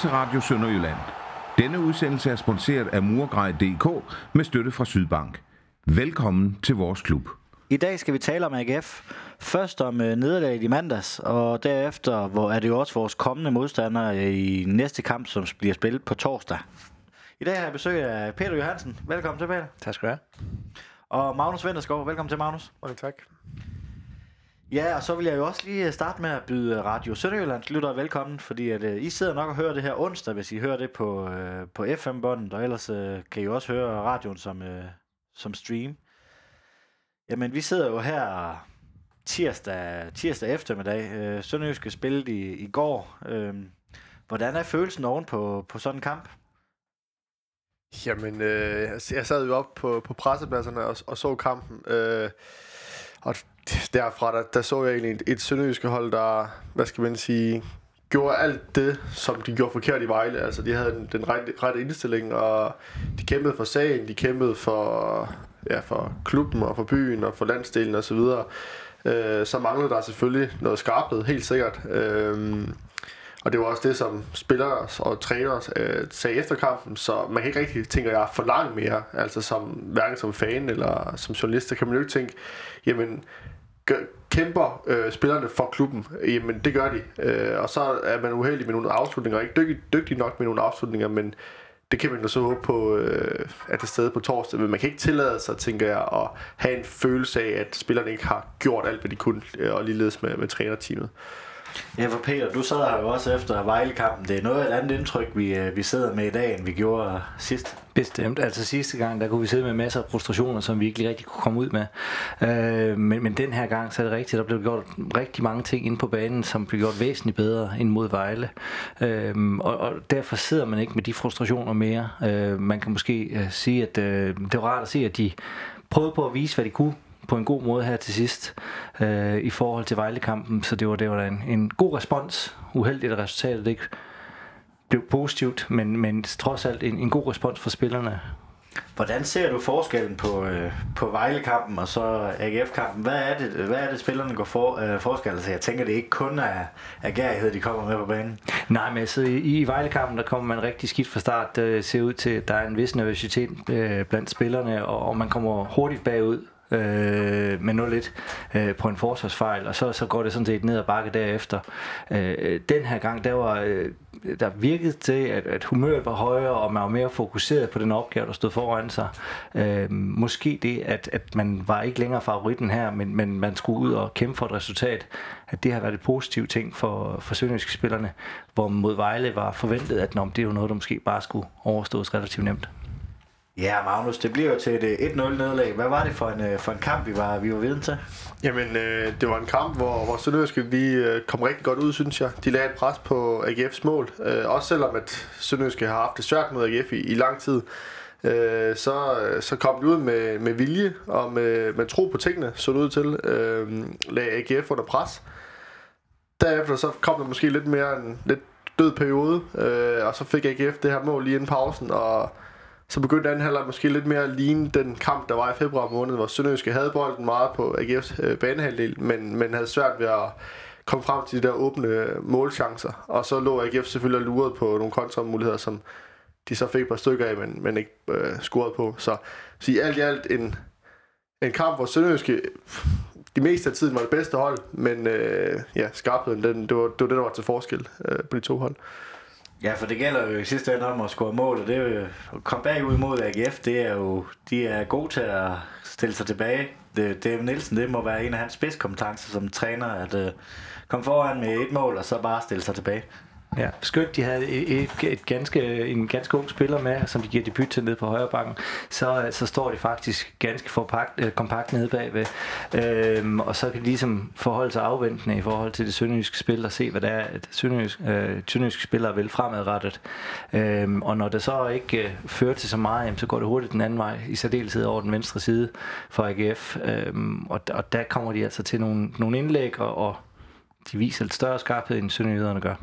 Til Radio Sønderjylland. Denne udsendelse er sponsoreret af Murgrej.dk med støtte fra Sydbank. Velkommen til vores klub. I dag skal vi tale om AGF. Først om uh, nederlaget i mandags, og derefter hvor er det jo også vores kommende modstandere i næste kamp, som bliver spillet på torsdag. I dag har jeg besøg af Peter Johansen. Velkommen til, Peter. Tak skal du have. Og Magnus Venterskov. Velkommen til, Magnus. Mange tak. Ja, og så vil jeg jo også lige øh, starte med at byde øh, Radio Sønderjyllands lyttere velkommen, fordi at, øh, I sidder nok og hører det her onsdag, hvis I hører det på, øh, på FM-båndet, og ellers øh, kan I også høre radioen som, øh, som stream. Jamen, vi sidder jo her tirsdag, tirsdag eftermiddag. Øh, Sønderjyske spillede i, i går. Øh, hvordan er følelsen oven på, på sådan en kamp? Jamen, øh, jeg sad jo op på, på pressepladserne og, og så kampen. Øh, og derfra, der, der så jeg egentlig et, et sønderjyske hold, der, hvad skal man sige, gjorde alt det, som de gjorde forkert i Vejle. Altså, de havde den, den rette, rette indstilling, og de kæmpede for sagen, de kæmpede for, ja, for klubben og for byen og for landsdelen osv. Så, øh, så manglede der selvfølgelig noget skarphed, helt sikkert. Øh, og det var også det, som spillere og trænere øh, sagde efter kampen, så man kan ikke rigtig, tænker jeg, forlange mere. Altså som, hverken som fan eller som journalist, kan man jo ikke tænke, jamen, kæmper øh, spillerne for klubben, jamen det gør de. Øh, og så er man uheldig med nogle afslutninger, ikke dygtig, dygtig nok med nogle afslutninger, men det kan man jo så håbe på, øh, at det sted på torsdag, men man kan ikke tillade sig, tænker jeg, at have en følelse af, at spillerne ikke har gjort alt, hvad de kunne, øh, og ligeledes med, med trænerteamet. Ja, for Peter, du sad her jo også efter Vejle-kampen. Det er noget af et andet indtryk, vi, øh, vi sidder med i dag, end vi gjorde sidst. Bestemt. Altså sidste gang, der kunne vi sidde med masser af frustrationer, som vi ikke lige rigtig kunne komme ud med. Øh, men, men den her gang, så er det rigtigt, der blev gjort rigtig mange ting inde på banen, som blev gjort væsentligt bedre ind mod Vejle. Øh, og, og derfor sidder man ikke med de frustrationer mere. Øh, man kan måske øh, sige, at øh, det var rart at se, at de prøvede på at vise, hvad de kunne på en god måde her til sidst øh, i forhold til Vejle-kampen, så det var, det var en, en god respons. Uheldigt at resultatet ikke blev positivt, men, men trods alt en, en god respons for spillerne. Hvordan ser du forskellen på, øh, på Vejle-kampen og så AGF-kampen? Hvad er det, hvad er det spillerne går for, øh, forskel? Altså, jeg tænker, det ikke kun er, er gærighed, de kommer med på banen. Nej, men altså, i, i Vejle-kampen, der kommer man rigtig skidt fra start. Det ser ud til, at der er en vis nervøsitet øh, blandt spillerne, og, og man kommer hurtigt bagud øh, med 0-1 øh, på en forsvarsfejl, og så, så går det sådan set ned ad bakke derefter. Øh, den her gang, der var øh, der virkede til, at, at humøret var højere, og man var mere fokuseret på den opgave, der stod foran sig. Øh, måske det, at, at man var ikke længere favoritten her, men, men man skulle ud og kæmpe for et resultat, at det har været et positivt ting for, for sønderjyske spillerne, hvor mod Vejle var forventet, at nå, det var noget, der måske bare skulle overstås relativt nemt. Ja, Magnus, det bliver jo til et øh, 1-0 nederlag. Hvad var det for en, øh, for en kamp, vi var, vi var viden til? Jamen, øh, det var en kamp, hvor, hvor Sønderjyske vi øh, kom rigtig godt ud, synes jeg. De lagde et pres på AGF's mål. Øh, også selvom at Sønderjyske har haft det svært mod AGF i, i lang tid. Øh, så, øh, så kom de ud med, med vilje og med, med tro på tingene, så det ud til. Øh, lagde AGF under pres. Derefter så kom der måske lidt mere en lidt død periode, øh, og så fik AGF det her mål lige inden pausen, og så begyndte anden halvleg måske lidt mere at ligne den kamp, der var i februar måned, hvor Sønderjyske havde bolden meget på AGF's øh, banehalvdel, men, men havde svært ved at komme frem til de der åbne målchancer. Og så lå AGF selvfølgelig luret på nogle kontramuligheder, som de så fik et par stykker af, men, men ikke øh, scoret på. Så, så i alt i alt en, en kamp, hvor Sønderjyske de meste af tiden var det bedste hold, men øh, ja, skarpheden, den, det, var, det var det, der var til forskel øh, på de to hold. Ja, for det gælder jo i sidste ende om at score mål, og det er jo, at komme bagud mod AGF, det er jo, de er gode til at stille sig tilbage. Det, det Nielsen, det må være en af hans spidskompetencer som træner, at uh, komme foran med et mål, og så bare stille sig tilbage. Ja, skønt de havde et, et, ganske, en ganske ung spiller med, som de giver debut til nede på højre bakken, så, så står de faktisk ganske forpagt, øh, kompakt nede bagved. Øhm, og så kan de ligesom forholde sig afventende i forhold til det sønderjyske spil og se, hvad det er, at sønderjyske, øh, sønderjyske spillere vil fremadrettet. Øhm, og når det så ikke øh, fører til så meget, jamen, så går det hurtigt den anden vej, i særdeleshed over den venstre side for AGF. Øhm, og, og der kommer de altså til nogle, nogle indlæg, og, og de viser lidt større skarphed, end sønderjyderne gør.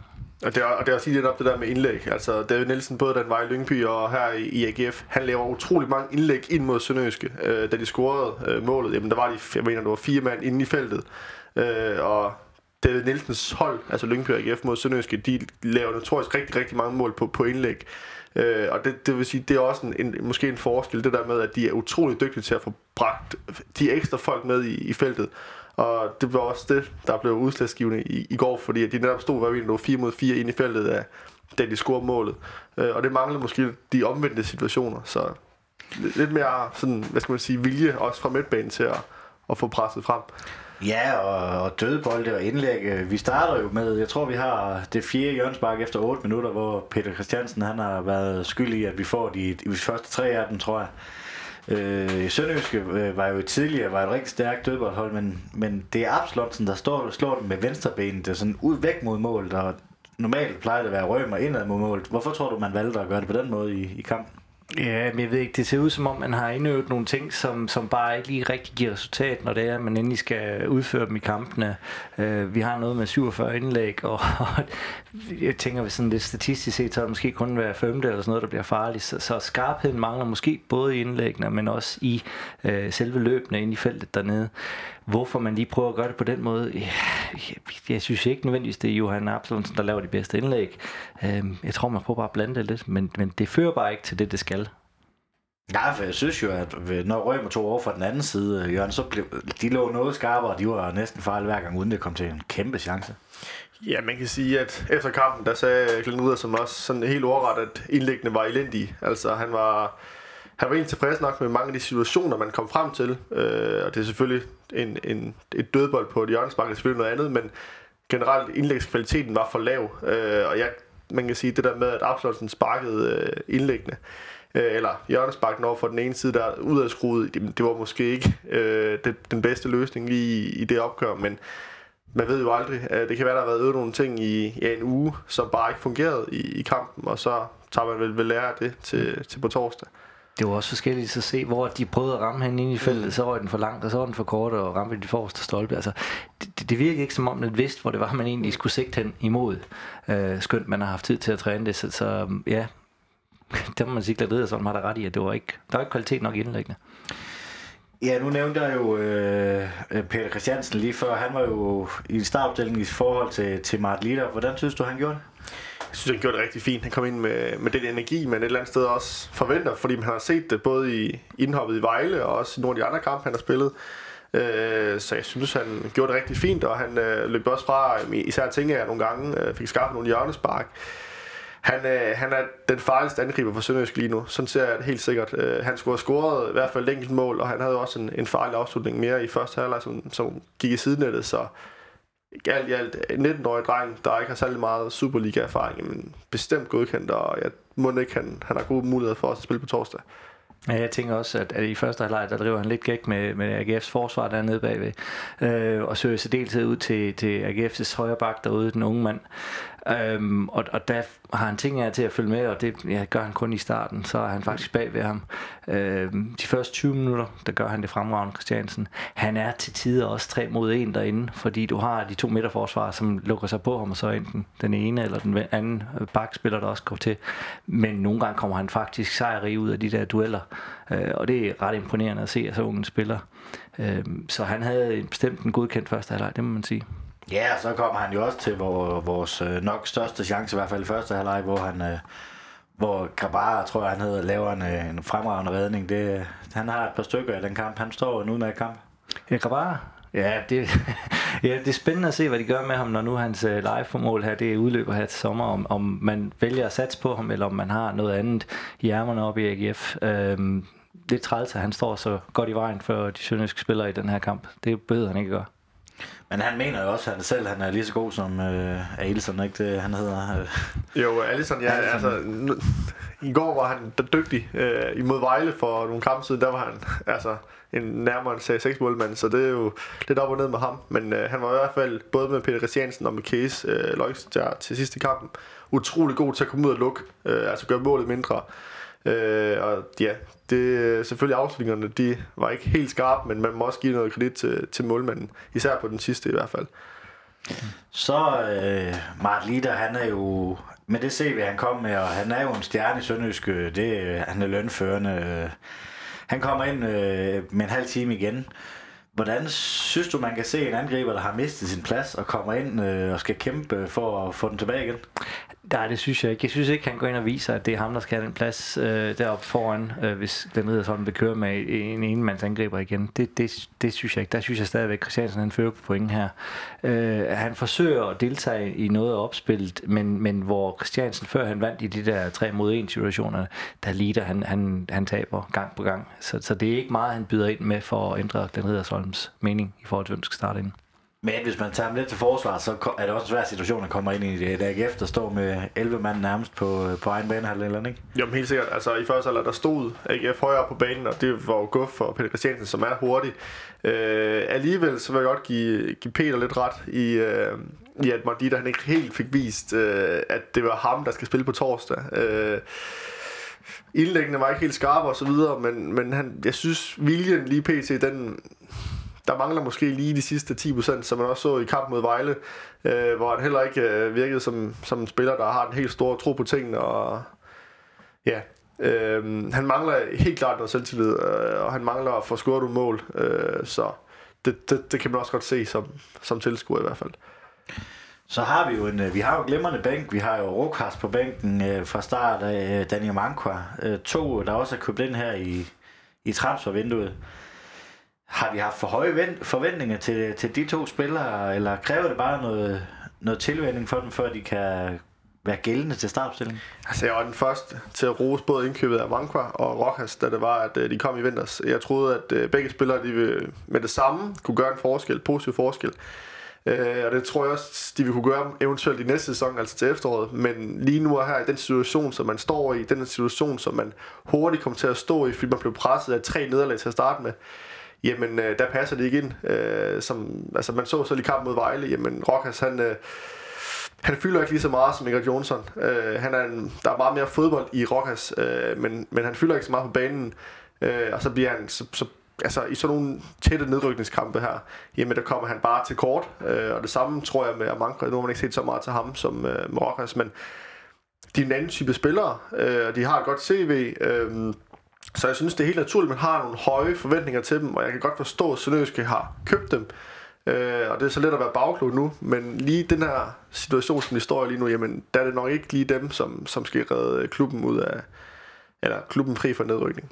Og det er, og det er også lige netop det der med indlæg. Altså David Nielsen, både den var i Lyngby og her i, i AGF, han laver utrolig mange indlæg ind mod Sønderjyske. Øh, da de scorede øh, målet, jamen der var de, jeg mener, der var fire mand inde i feltet. Øh, og David Nielsens hold, altså Lyngby og AGF mod Sønderjyske, de laver notorisk rigtig, rigtig mange mål på, på indlæg. Øh, og det, det vil sige, det er også en, en, måske en forskel, det der med, at de er utrolig dygtige til at få bragt de ekstra folk med i, i feltet. Og det var også det, der blev udslagsgivende i, i går, fordi at de netop stod, hvad vi nu, 4 mod 4 ind i feltet af, da de scorede målet. Øh, og det manglede måske de omvendte situationer, så lidt mere sådan, hvad skal man sige, vilje også fra midtbanen til at, at få presset frem. Ja, og, og dødbolde og indlæg. Øh, vi starter jo med, jeg tror vi har det fjerde hjørnspark efter 8 minutter, hvor Peter Christiansen han har været skyldig i, at vi får de, de første tre af dem, tror jeg. Øh, Sønderjyske øh, var jo tidligere var et rigtig stærkt dødboldhold, men, men det er Abslotsen, der står, slår den med venstrebenet, det er sådan ud væk mod målet, og normalt plejer det at være rømmer indad mod målet. Hvorfor tror du, man valgte at gøre det på den måde i, i kampen? Ja, men jeg ved ikke, det ser ud som om, man har indøvet nogle ting, som, som bare ikke lige rigtig giver resultat, når det er, at man endelig skal udføre dem i kampene. Uh, vi har noget med 47 indlæg, og, og jeg tænker, hvis sådan lidt statistisk set, så er det måske kun hver femte eller sådan noget, der bliver farligt. Så, så skarpheden mangler måske både i indlæggene, men også i uh, selve løbene ind i feltet dernede. Hvorfor man lige prøver at gøre det på den måde, jeg, jeg, jeg synes ikke nødvendigvis, det er Johan Absalonsen, der laver de bedste indlæg. Uh, jeg tror, man prøver bare at blande det lidt, men, men det fører bare ikke til det, det skal. Ja, for jeg synes jo, at når Rømer tog over fra den anden side, Jørgen, så blev, de lå noget skarpere, og de var næsten farlige hver gang, uden det kom til en kæmpe chance. Ja, man kan sige, at efter kampen, der sagde Glenn Rudder som også sådan helt overret, at indlæggene var elendige. Altså, han var, han var egentlig tilfreds nok med mange af de situationer, man kom frem til. Øh, og det er selvfølgelig en, en, et dødbold på et hjørnespark, er selvfølgelig noget andet, men generelt indlægskvaliteten var for lav. Øh, og jeg, man kan sige, det der med, at Absalonsen sparkede øh, indlæggene, øh, eller hjørnesparken over for den ene side, der udadskruet, det, det var måske ikke øh, det, den bedste løsning i, i det opgør, men man ved jo aldrig. Øh, det kan være, der har været øvet nogle ting i ja, en uge, som bare ikke fungerede i, i kampen, og så tager man vel vel lære af det til, til på torsdag. Det var også forskelligt at se, hvor de prøvede at ramme hende ind i feltet, mm. så var den for langt, og så var den for kort, og ramte de forreste stolpe. Altså, det, det virkede ikke som om, man vidste, hvor det var, man egentlig skulle sigte hen imod. Øh, skønt man har haft tid til at træne det, så, så ja, der må man sige, at sådan har der ret i, at det var ikke, der var ikke kvalitet nok indlæggende. Ja, nu nævnte jeg jo øh, Peter Christiansen lige før. Han var jo i en startopstilling i forhold til, til Mart Litter. Hvordan synes du, han gjorde det? Jeg synes, han gjorde det rigtig fint. Han kom ind med, med den energi, man et eller andet sted også forventer, fordi man har set det både i indhoppet i Vejle og også i nogle af de andre kampe, han har spillet. Øh, så jeg synes, han gjorde det rigtig fint, og han øh, løb også fra, øh, især tænker jeg nogle gange, øh, fik skaffet nogle hjørnespark. Han, øh, han er den farligste angriber for Sønderjysk lige nu. Sådan ser jeg det helt sikkert. Øh, han skulle have scoret i hvert fald et enkelt mål, og han havde også en, en farlig afslutning mere i første halvleg, som, som gik i sidenettet. Så alt i alt øh, 19-årig dreng, der ikke har særlig meget Superliga-erfaring, men bestemt godkendt, og jeg må ikke, han, han har gode muligheder for os at spille på torsdag. Ja, jeg tænker også, at, at i første halvleg, der driver han lidt gæk med, med AGF's forsvar dernede bagved, øh, og søger sig deltid ud til, til AGF's højre bak derude, den unge mand. Øhm, og, og der har han ting af til at følge med, og det ja, gør han kun i starten, så er han faktisk bag ved ham. Øhm, de første 20 minutter, der gør han det fremragende Christiansen. Han er til tider også 3 mod 1 derinde, fordi du har de to midterforsvarer, som lukker sig på ham, og så enten den ene eller den anden bakspiller, der også går til. Men nogle gange kommer han faktisk sejrig ud af de der dueller, øh, og det er ret imponerende at se, at så unge spiller. Øhm, så han havde bestemt en godkendt første halvleg, det må man sige. Ja, så kom han jo også til vores, øh, nok største chance, i hvert fald i første halvleg, hvor han... Øh, hvor Grabara, tror jeg, han hedder, laver en, øh, en fremragende redning. Det, han har et par stykker i den kamp. Han står en udmærket kamp. Ja, Grabara? Ja, det, ja, det er spændende at se, hvad de gør med ham, når nu hans live-formål her, det er udløber her til sommer, om, om man vælger at satse på ham, eller om man har noget andet i ærmerne op i AGF. Øhm, det er træls, at han står så godt i vejen for de sønderjyske spillere i den her kamp. Det behøver han ikke gøre. Men han mener jo også, at han selv han er lige så god som øh, Alisson, ikke det, han hedder? Øh. Jo, Alisson, ja, Alisson. altså, i går var han dygtig øh, imod Vejle for nogle kampe siden, der var han altså en nærmere en 6 målmand, så det er jo lidt op og ned med ham. Men øh, han var i hvert fald både med Peter Christiansen og med Case øh, Løgs der til sidste kampen utrolig god til at komme ud og lukke, øh, altså gøre målet mindre. Øh, og ja, det, selvfølgelig afslutningerne, de var ikke helt skarpe, men man må også give noget kredit til, til målmanden, især på den sidste i hvert fald. Så øh, Mart Lider, han er jo med det CV, han kom med, og han er jo en stjerne i Sønderjysk, øh, det, øh, han er lønførende. Øh. Han kommer ind øh, med en halv time igen. Hvordan synes du, man kan se en angriber, der har mistet sin plads og kommer ind øh, og skal kæmpe for at få den tilbage igen? Nej, det synes jeg ikke. Jeg synes ikke, han går ind og viser, at det er ham, der skal have den plads øh, deroppe foran, øh, hvis den rider sådan vil køre med en enemands angriber igen. Det, det, det synes jeg ikke. Der synes jeg stadigvæk, at Christiansen han fører på pointen her. Øh, han forsøger at deltage i noget af opspillet, men, men hvor Christiansen før han vandt i de der 3 mod 1 situationer, der lider han, han, han taber gang på gang. Så, så det er ikke meget, han byder ind med for at ændre den Riddersholms mening i forhold til, hvem skal starte ind. Men hvis man tager dem lidt til forsvar, så er det også en svær situation at komme ind i det. Der ikke der står med 11 mand nærmest på, på egen bane eller ikke? Jo, helt sikkert. Altså i første alder, der stod AGF højere på banen, og det var jo guf for Peter Christiansen, som er hurtig. Øh, alligevel så vil jeg godt give, give Peter lidt ret i, øh, i at Mardita, han ikke helt fik vist, øh, at det var ham, der skal spille på torsdag. Øh, indlæggene var ikke helt skarpe og så videre, men, men han, jeg synes, viljen lige pt, den, der mangler måske lige de sidste 10%, som man også så i kamp mod Vejle, øh, hvor han heller ikke øh, virkede som, som en spiller, der har en helt stor tro på tingene, og ja, øh, han mangler helt klart noget selvtillid, øh, og han mangler at få scoret nogle mål, øh, så det, det, det kan man også godt se som, som tilskuer i hvert fald. Så har vi jo en, øh, vi har jo glimrende bænk. Vi har jo Rokas på bænken øh, fra start af øh, Daniel Manqua, Øh, to, der også er købt ind her i, i transfervinduet. Har vi haft for høje forventninger til, til de to spillere, eller kræver det bare noget, noget tilvænding for dem, før de kan være gældende til startopstillingen? Altså, jeg var den første til at rose både indkøbet af Vankwa og Rojas, da det var, at øh, de kom i vinters. Jeg troede, at øh, begge spillere de ville med det samme kunne gøre en forskel, positiv forskel. Øh, og det tror jeg også, de vil kunne gøre eventuelt i næste sæson, altså til efteråret. Men lige nu er her i den situation, som man står i, den situation, som man hurtigt kommer til at stå i, fordi man blev presset af tre nederlag til at starte med, jamen øh, der passer det ikke ind. Øh, som, altså man så så i kamp mod Vejle, jamen Rokas han... Øh, han fylder ikke lige så meget som Ingrid Jonsson. Øh, han er en, der er meget mere fodbold i Rokas, øh, men, men han fylder ikke så meget på banen. Øh, og så bliver han, så, så, altså i sådan nogle tætte nedrykningskampe her, jamen der kommer han bare til kort. Øh, og det samme tror jeg med Amankre. Nu har man ikke set så meget til ham som øh, med Rokas, men de er en anden type spillere, øh, og de har et godt CV. Øh, så jeg synes, det er helt naturligt, at man har nogle høje forventninger til dem, og jeg kan godt forstå, at Sønderjyske har købt dem. Øh, og det er så let at være bagklog nu, men lige den her situation, som de står i lige nu, jamen, der er det nok ikke lige dem, som, som skal redde klubben ud af, eller klubben fri for nedrykning.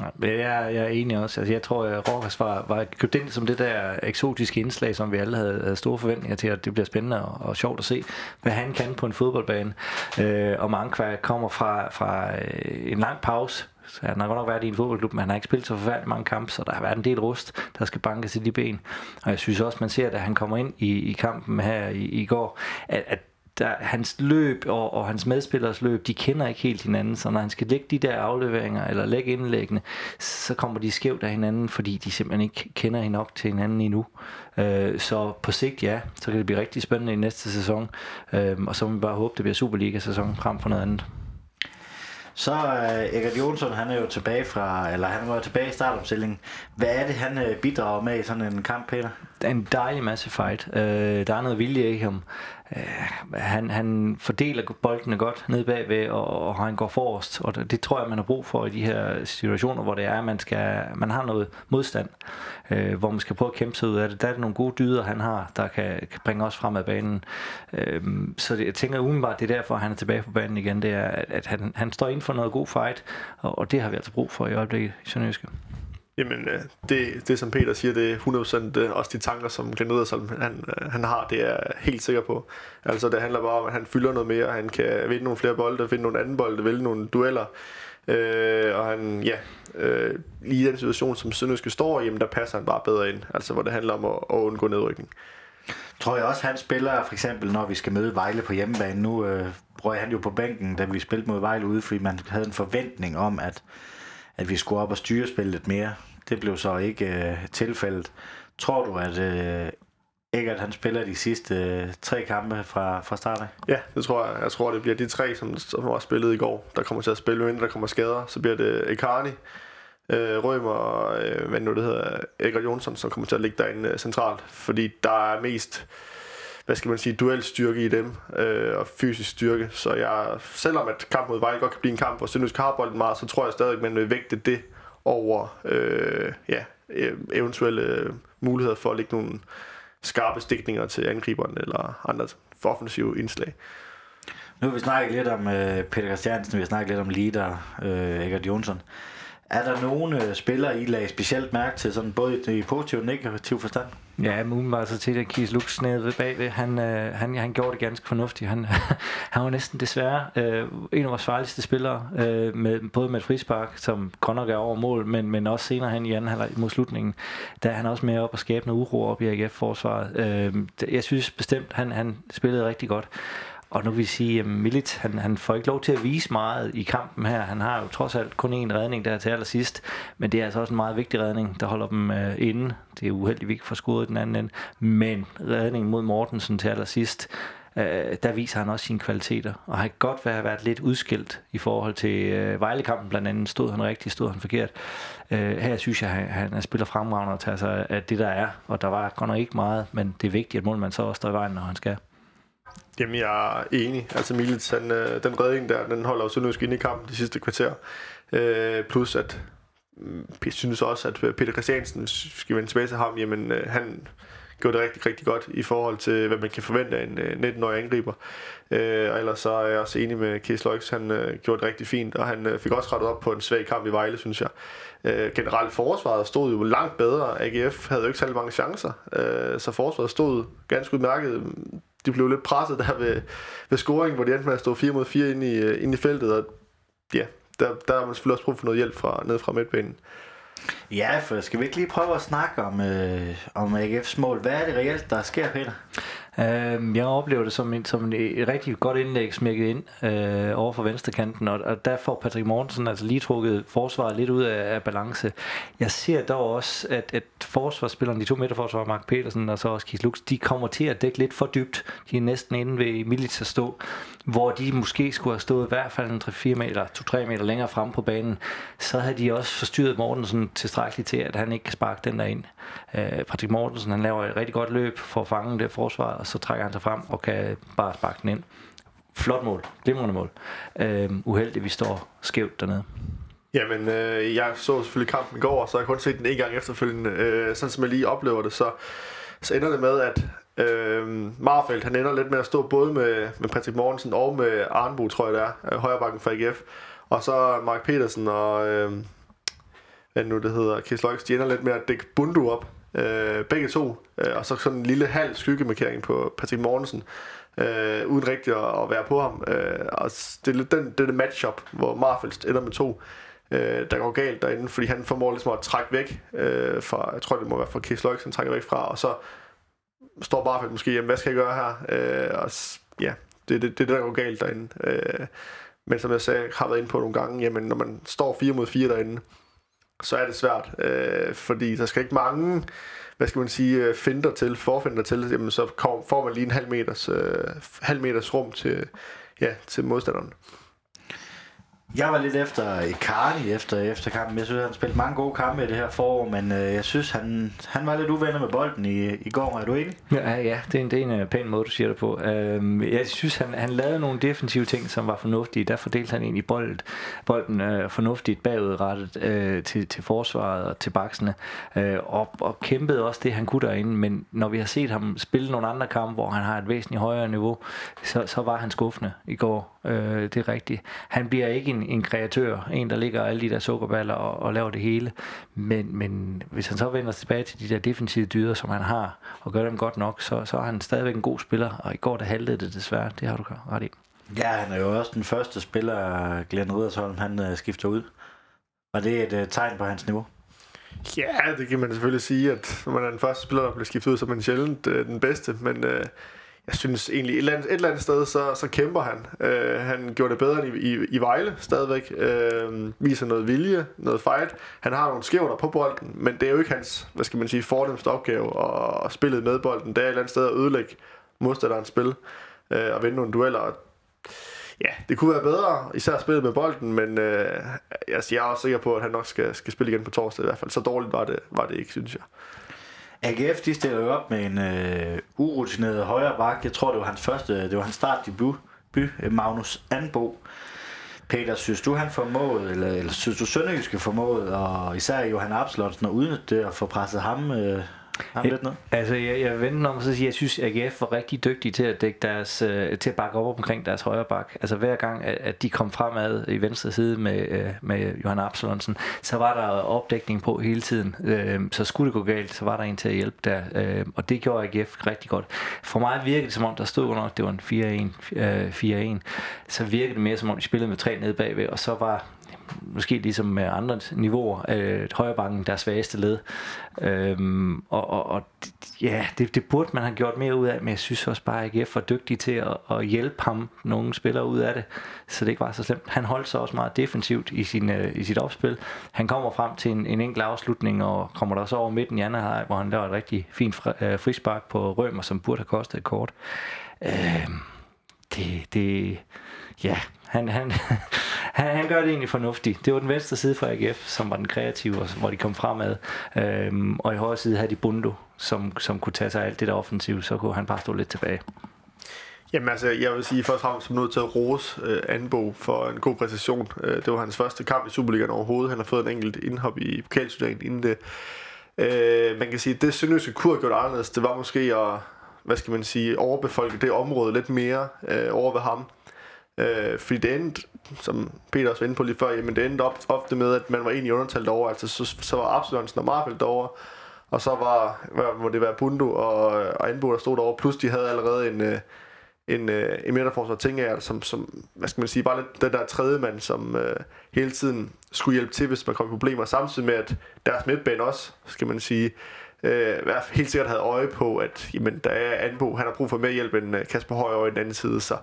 Ja, jeg, jeg er enig også. Altså, jeg tror, at Rokas var, var købt ind som det der eksotiske indslag, som vi alle havde, havde store forventninger til, at det bliver spændende og, og sjovt at se, hvad han kan på en fodboldbane. Øh, og Mankva kommer fra, fra øh, en lang pause, så han har godt nok været i en fodboldklub, men han har ikke spillet så forfærdeligt mange kampe, så der har været en del rust, der skal bankes i de ben. Og jeg synes også, man ser, at han kommer ind i, i kampen her i, i går, at, at der, hans løb og, og hans medspillers løb, de kender ikke helt hinanden, så når han skal lægge de der afleveringer eller lægge indlæggene, så kommer de skævt af hinanden, fordi de simpelthen ikke kender hende nok til hinanden endnu. Øh, så på sigt, ja, så kan det blive rigtig spændende i næste sæson, øh, og så må vi bare håbe, det bliver Superliga-sæson frem for noget andet. Så øh, uh, Egert Jonsson, han er jo tilbage fra, eller han var tilbage i startopstillingen. Hvad er det, han uh, bidrager med i sådan en kamp, Peter? En dejlig masse fight. Øh, der er noget vilje i ham. Øh, han, han fordeler boldene godt ned bagved, og, og han går forrest. Og det, det tror jeg, man har brug for i de her situationer, hvor det er, at man, skal, man har noget modstand, øh, hvor man skal prøve at kæmpe sig ud af det. Der er det nogle gode dyder, han har, der kan, kan bringe os frem af banen. Øh, så det, jeg tænker umiddelbart, det er derfor, han er tilbage på banen igen. Det er, at, at han, han står ind for noget god fight, og, og det har vi altså brug for i øjeblikket i Sønderjyske. Jamen, øh, det, det som Peter siger, det er 100% øh, også de tanker, som Glenn Ederson, han, øh, han har, det er jeg helt sikker på. Altså, det handler bare om, at han fylder noget mere, han kan vinde nogle flere bolde, finde nogle anden bolde, vælge nogle dueller. Øh, og han, ja, øh, lige i den situation, som Sønderjyske står i, jamen, der passer han bare bedre ind. Altså, hvor det handler om at, at undgå nedrykning. Tror jeg også, han spiller, for eksempel, når vi skal møde Vejle på hjemmebane. Nu øh, røg han jo på bænken, da vi spillede mod Vejle ude, fordi man havde en forventning om, at, at vi skulle op og styre spillet lidt mere. Det blev så ikke øh, tilfældet. Tror du, at øh, Eggert han spiller de sidste øh, tre kampe fra, fra start af? Ja, det tror jeg. Jeg tror, det bliver de tre, som, som var spillet i går, der kommer til at spille, men der kommer skader. Så bliver det Ekarni, øh, Rømer og øh, hvad nu det hedder, Eggert Jonsson, som kommer til at ligge derinde øh, centralt. Fordi der er mest hvad skal man sige, duelstyrke i dem, øh, og fysisk styrke. Så jeg, selvom at kamp mod Vejle godt kan blive en kamp, hvor Sønderjysk har bolden meget, så tror jeg stadig, at man vil vægte det over øh, ja, e- eventuelle muligheder for at lægge nogle skarpe stikninger til angriberen eller andre for offensive indslag. Nu har vi snakket lidt om øh, Peter Christiansen, vi har snakket lidt om Lider, øh, Egert Jonsson. Er der nogle øh, spillere, I lagde specielt mærke til, sådan både i positiv og negativ forstand? Ja, men var så til, at Kies Lux nede bagved, han, øh, han, han gjorde det ganske fornuftigt. Han, han var næsten desværre øh, en af vores farligste spillere, øh, med, både med et frispark, som godt nok er over mål, men, men også senere hen i anden halvleg mod slutningen, der er han også med op og skabe noget uro op i AGF-forsvaret. Øh, jeg synes bestemt, han, han spillede rigtig godt. Og nu vil vi sige, at Milit, han, han får ikke lov til at vise meget i kampen her. Han har jo trods alt kun én redning der til allersidst, men det er altså også en meget vigtig redning, der holder dem øh, inde. Det er uheldigt, at vi ikke får scoret den anden ende. Men redningen mod Mortensen til allersidst, øh, der viser han også sine kvaliteter. Og har godt været, været lidt udskilt i forhold til øh, Vejlekampen blandt andet. Stod han rigtigt, stod han forkert. Øh, her synes jeg, at han, han spiller fremragende og tager sig af det, der er. Og der var godt nok ikke meget, men det er vigtigt, at målmanden så også står i vejen, når han skal. Jamen, jeg er enig. Altså, Milits, han, øh, den redning der, den holder jo Sønderjysk ind i kampen de sidste kvarter. Øh, plus, at mm, jeg synes også, at øh, Peter Christiansen, skal vende tilbage til ham, jamen, øh, han gjorde det rigtig, rigtig godt i forhold til, hvad man kan forvente af en øh, 19-årig angriber. Øh, og ellers så er jeg også enig med Kees Løjks, han øh, gjorde det rigtig fint, og han øh, fik også rettet op på en svag kamp i Vejle, synes jeg. Øh, generelt forsvaret stod jo langt bedre. AGF havde jo ikke særlig mange chancer, øh, så forsvaret stod ganske udmærket de blev lidt presset der ved, ved scoring, hvor de endte med at stå 4 mod 4 ind i, øh, ind i feltet, og ja, der, der har man selvfølgelig også brug for noget hjælp fra, ned fra midtbanen. Ja, for skal vi ikke lige prøve at snakke om, øh, om AGF's mål? Hvad er det reelt, der sker, Peter? Øh, jeg oplever det som, en, som et rigtig godt indlæg smækket ind øh, over for venstrekanten, og, og der får Patrick Mortensen altså lige trukket forsvaret lidt ud af, af balance. Jeg ser dog også, at, at forsvarsspillerne, de to midterforsvarer, Mark Petersen og så også Kis Lux, de kommer til at dække lidt for dybt. De er næsten inde ved Milits at stå, hvor de måske skulle have stået i hvert fald en 3-4 meter, 2-3 meter længere frem på banen. Så havde de også forstyrret Mortensen tilstrækkeligt til, at han ikke kan sparke den der ind. Øh, Patrick Mortensen, han laver et rigtig godt løb for at fange det forsvar, og så trækker han sig frem og kan bare sparke den ind. Flot mål. Glimrende mål. Øh, uheldigt, vi står skævt dernede. Jamen, øh, jeg så selvfølgelig kampen i går, så jeg kun set den en gang efterfølgende. Øh, sådan som jeg lige oplever det, så, så ender det med, at øh, Marfeldt, han ender lidt med at stå både med, med Patrick Mortensen og med Arnbo, tror jeg det er, øh, højrebakken fra AGF. Og så Mark Petersen og, øh, hvad nu det hedder, Chris Løjks, de ender lidt med at dække Bundu op. Øh, begge to. Øh, og så sådan en lille halv skyggemarkering på Patrick Mortensen. Øh, uden rigtig at, at være på ham. Øh, og det er lidt den, det er det matchup, hvor Marfels ender med to øh, der går galt derinde, fordi han formår ligesom at trække væk øh, fra, jeg tror det må være fra Kees Løjks, han trækker væk fra, og så står Barfeldt måske, jamen hvad skal jeg gøre her? Øh, og ja, det er det, det, der går galt derinde. Øh, men som jeg sagde, har været inde på nogle gange, jamen når man står 4 mod 4 derinde, så er det svært, øh, fordi der skal ikke mange hvad skal man sige, øh, finder til, forfinder til, jamen så kom, får man lige en halv meters, øh, halv meters rum til, ja, til modstanderen. Jeg var lidt efter Icardi efter, efter kampen. Jeg synes, han spillede mange gode kampe i det her forår, men øh, jeg synes, han, han var lidt uvenner med bolden i, i går. Er du enig? Ja, ja det, er en, det er en øh, pæn måde, du siger det på. Øhm, jeg synes, han, han lavede nogle defensive ting, som var fornuftige. Der fordelte han egentlig bolden, bolden øh, fornuftigt bagudrettet øh, til, til forsvaret og til baksene, øh, og, og kæmpede også det, han kunne derinde. Men når vi har set ham spille nogle andre kampe, hvor han har et væsentligt højere niveau, så, så var han skuffende i går. Øh, det er rigtigt. Han bliver ikke en, en kreatør, en der ligger alle de der sukkerballer og, og laver det hele. Men, men hvis han så vender tilbage til de der defensive dyder, som han har, og gør dem godt nok, så, så er han stadigvæk en god spiller. Og i går der haltede det desværre. Det har du ret i. Ja, han er jo også den første spiller, Glenn Riddersholm, han uh, skifter ud. Var det et uh, tegn på hans niveau? Ja, det kan man selvfølgelig sige, at når man er den første spiller, der bliver skiftet ud, så er man sjældent uh, den bedste. Men uh, jeg synes egentlig, et eller andet, et eller andet sted, så, så kæmper han. Øh, han gjorde det bedre end i, i, i Vejle stadigvæk. Øh, viser noget vilje, noget fight. Han har nogle skævner på bolden, men det er jo ikke hans, hvad skal man sige, fornemmeste opgave at, at spille med bolden. Det er et eller andet sted at ødelægge modstanderens spil øh, og vinde nogle dueller. Ja, det kunne være bedre, især spillet med bolden, men øh, jeg er også sikker på, at han nok skal, skal spille igen på torsdag i hvert fald. Så dårligt var det, var det ikke, synes jeg. AGF de stiller jo op med en øh, urutineret højre bak. Jeg tror, det var hans første, øh, det var hans start by, by Magnus Anbo. Peter, synes du, han formåede, eller, eller synes du, Sønderjyske formåede, og især Johan Abslotsen, at udnytte det og få presset ham, øh, ham lidt ned? Altså, jeg, jeg venter om at sige, at jeg synes, at AGF var rigtig dygtige til at, dække deres, øh, til at bakke op omkring deres højre bak. Altså, hver gang, at, at de kom fremad i venstre side med, øh, med Johan Absalonsen, så var der opdækning på hele tiden. Øh, så skulle det gå galt, så var der en til at hjælpe der. Øh, og det gjorde AGF rigtig godt. For mig virkede det som om, der stod nok, det var en 4-1, øh, 4-1. Så virkede det mere som om, de spillede med tre nede bagved, og så var måske ligesom med andre niveauer, øh, højrebakken der svageste led. Øhm, og, og, og ja, det, det burde man have gjort mere ud af, men jeg synes også bare, at AGF var dygtig til at, at hjælpe ham, nogle spillere ud af det, så det ikke var så slemt. Han holdt sig også meget defensivt i, sin, øh, i sit opspil. Han kommer frem til en, en enkelt afslutning, og kommer der så over midten i anden halvleg, hvor han laver et rigtig fint fri, øh, frispark på Rømer, som burde have kostet et kort. Øh, det, det, ja, han, han, han, han gør det egentlig fornuftigt. Det var den venstre side for AGF, som var den kreative, hvor de kom fremad. Øhm, og i højre side havde de Bundo, som, som kunne tage sig af alt det der offensiv, så kunne han bare stå lidt tilbage. Jamen altså, jeg vil sige først og fremmest, som nødt til at rose øh, Anbo for en god præstation. Øh, det var hans første kamp i Superligaen overhovedet. Han har fået en enkelt indhop i pokalstuderingen inden det. Øh, man kan sige, at det Sønderjyske kunne have gjort anderledes, det var måske at, hvad skal man sige, overbefolke det område lidt mere øh, over ved ham. Øh, fordi det endte, som Peter også var inde på lige før, jamen det endte op, ofte med, at man var egentlig undertalt over. Altså så, så var Absalonsen og Marfeldt over, og så var, hvad må det være Bundo og, og Anbo, der stod derovre. Plus de havde allerede en, øh, en, øh, en midterforsvar, tænker jeg, altså, som, som, hvad skal man sige, bare lidt den der tredje mand, som øh, hele tiden skulle hjælpe til, hvis man kom i problemer, samtidig med, at deres midtbane også, skal man sige, øh, helt sikkert havde øje på, at jamen, der er Anbo, han har brug for mere hjælp end øh, Kasper Højer i den anden side, så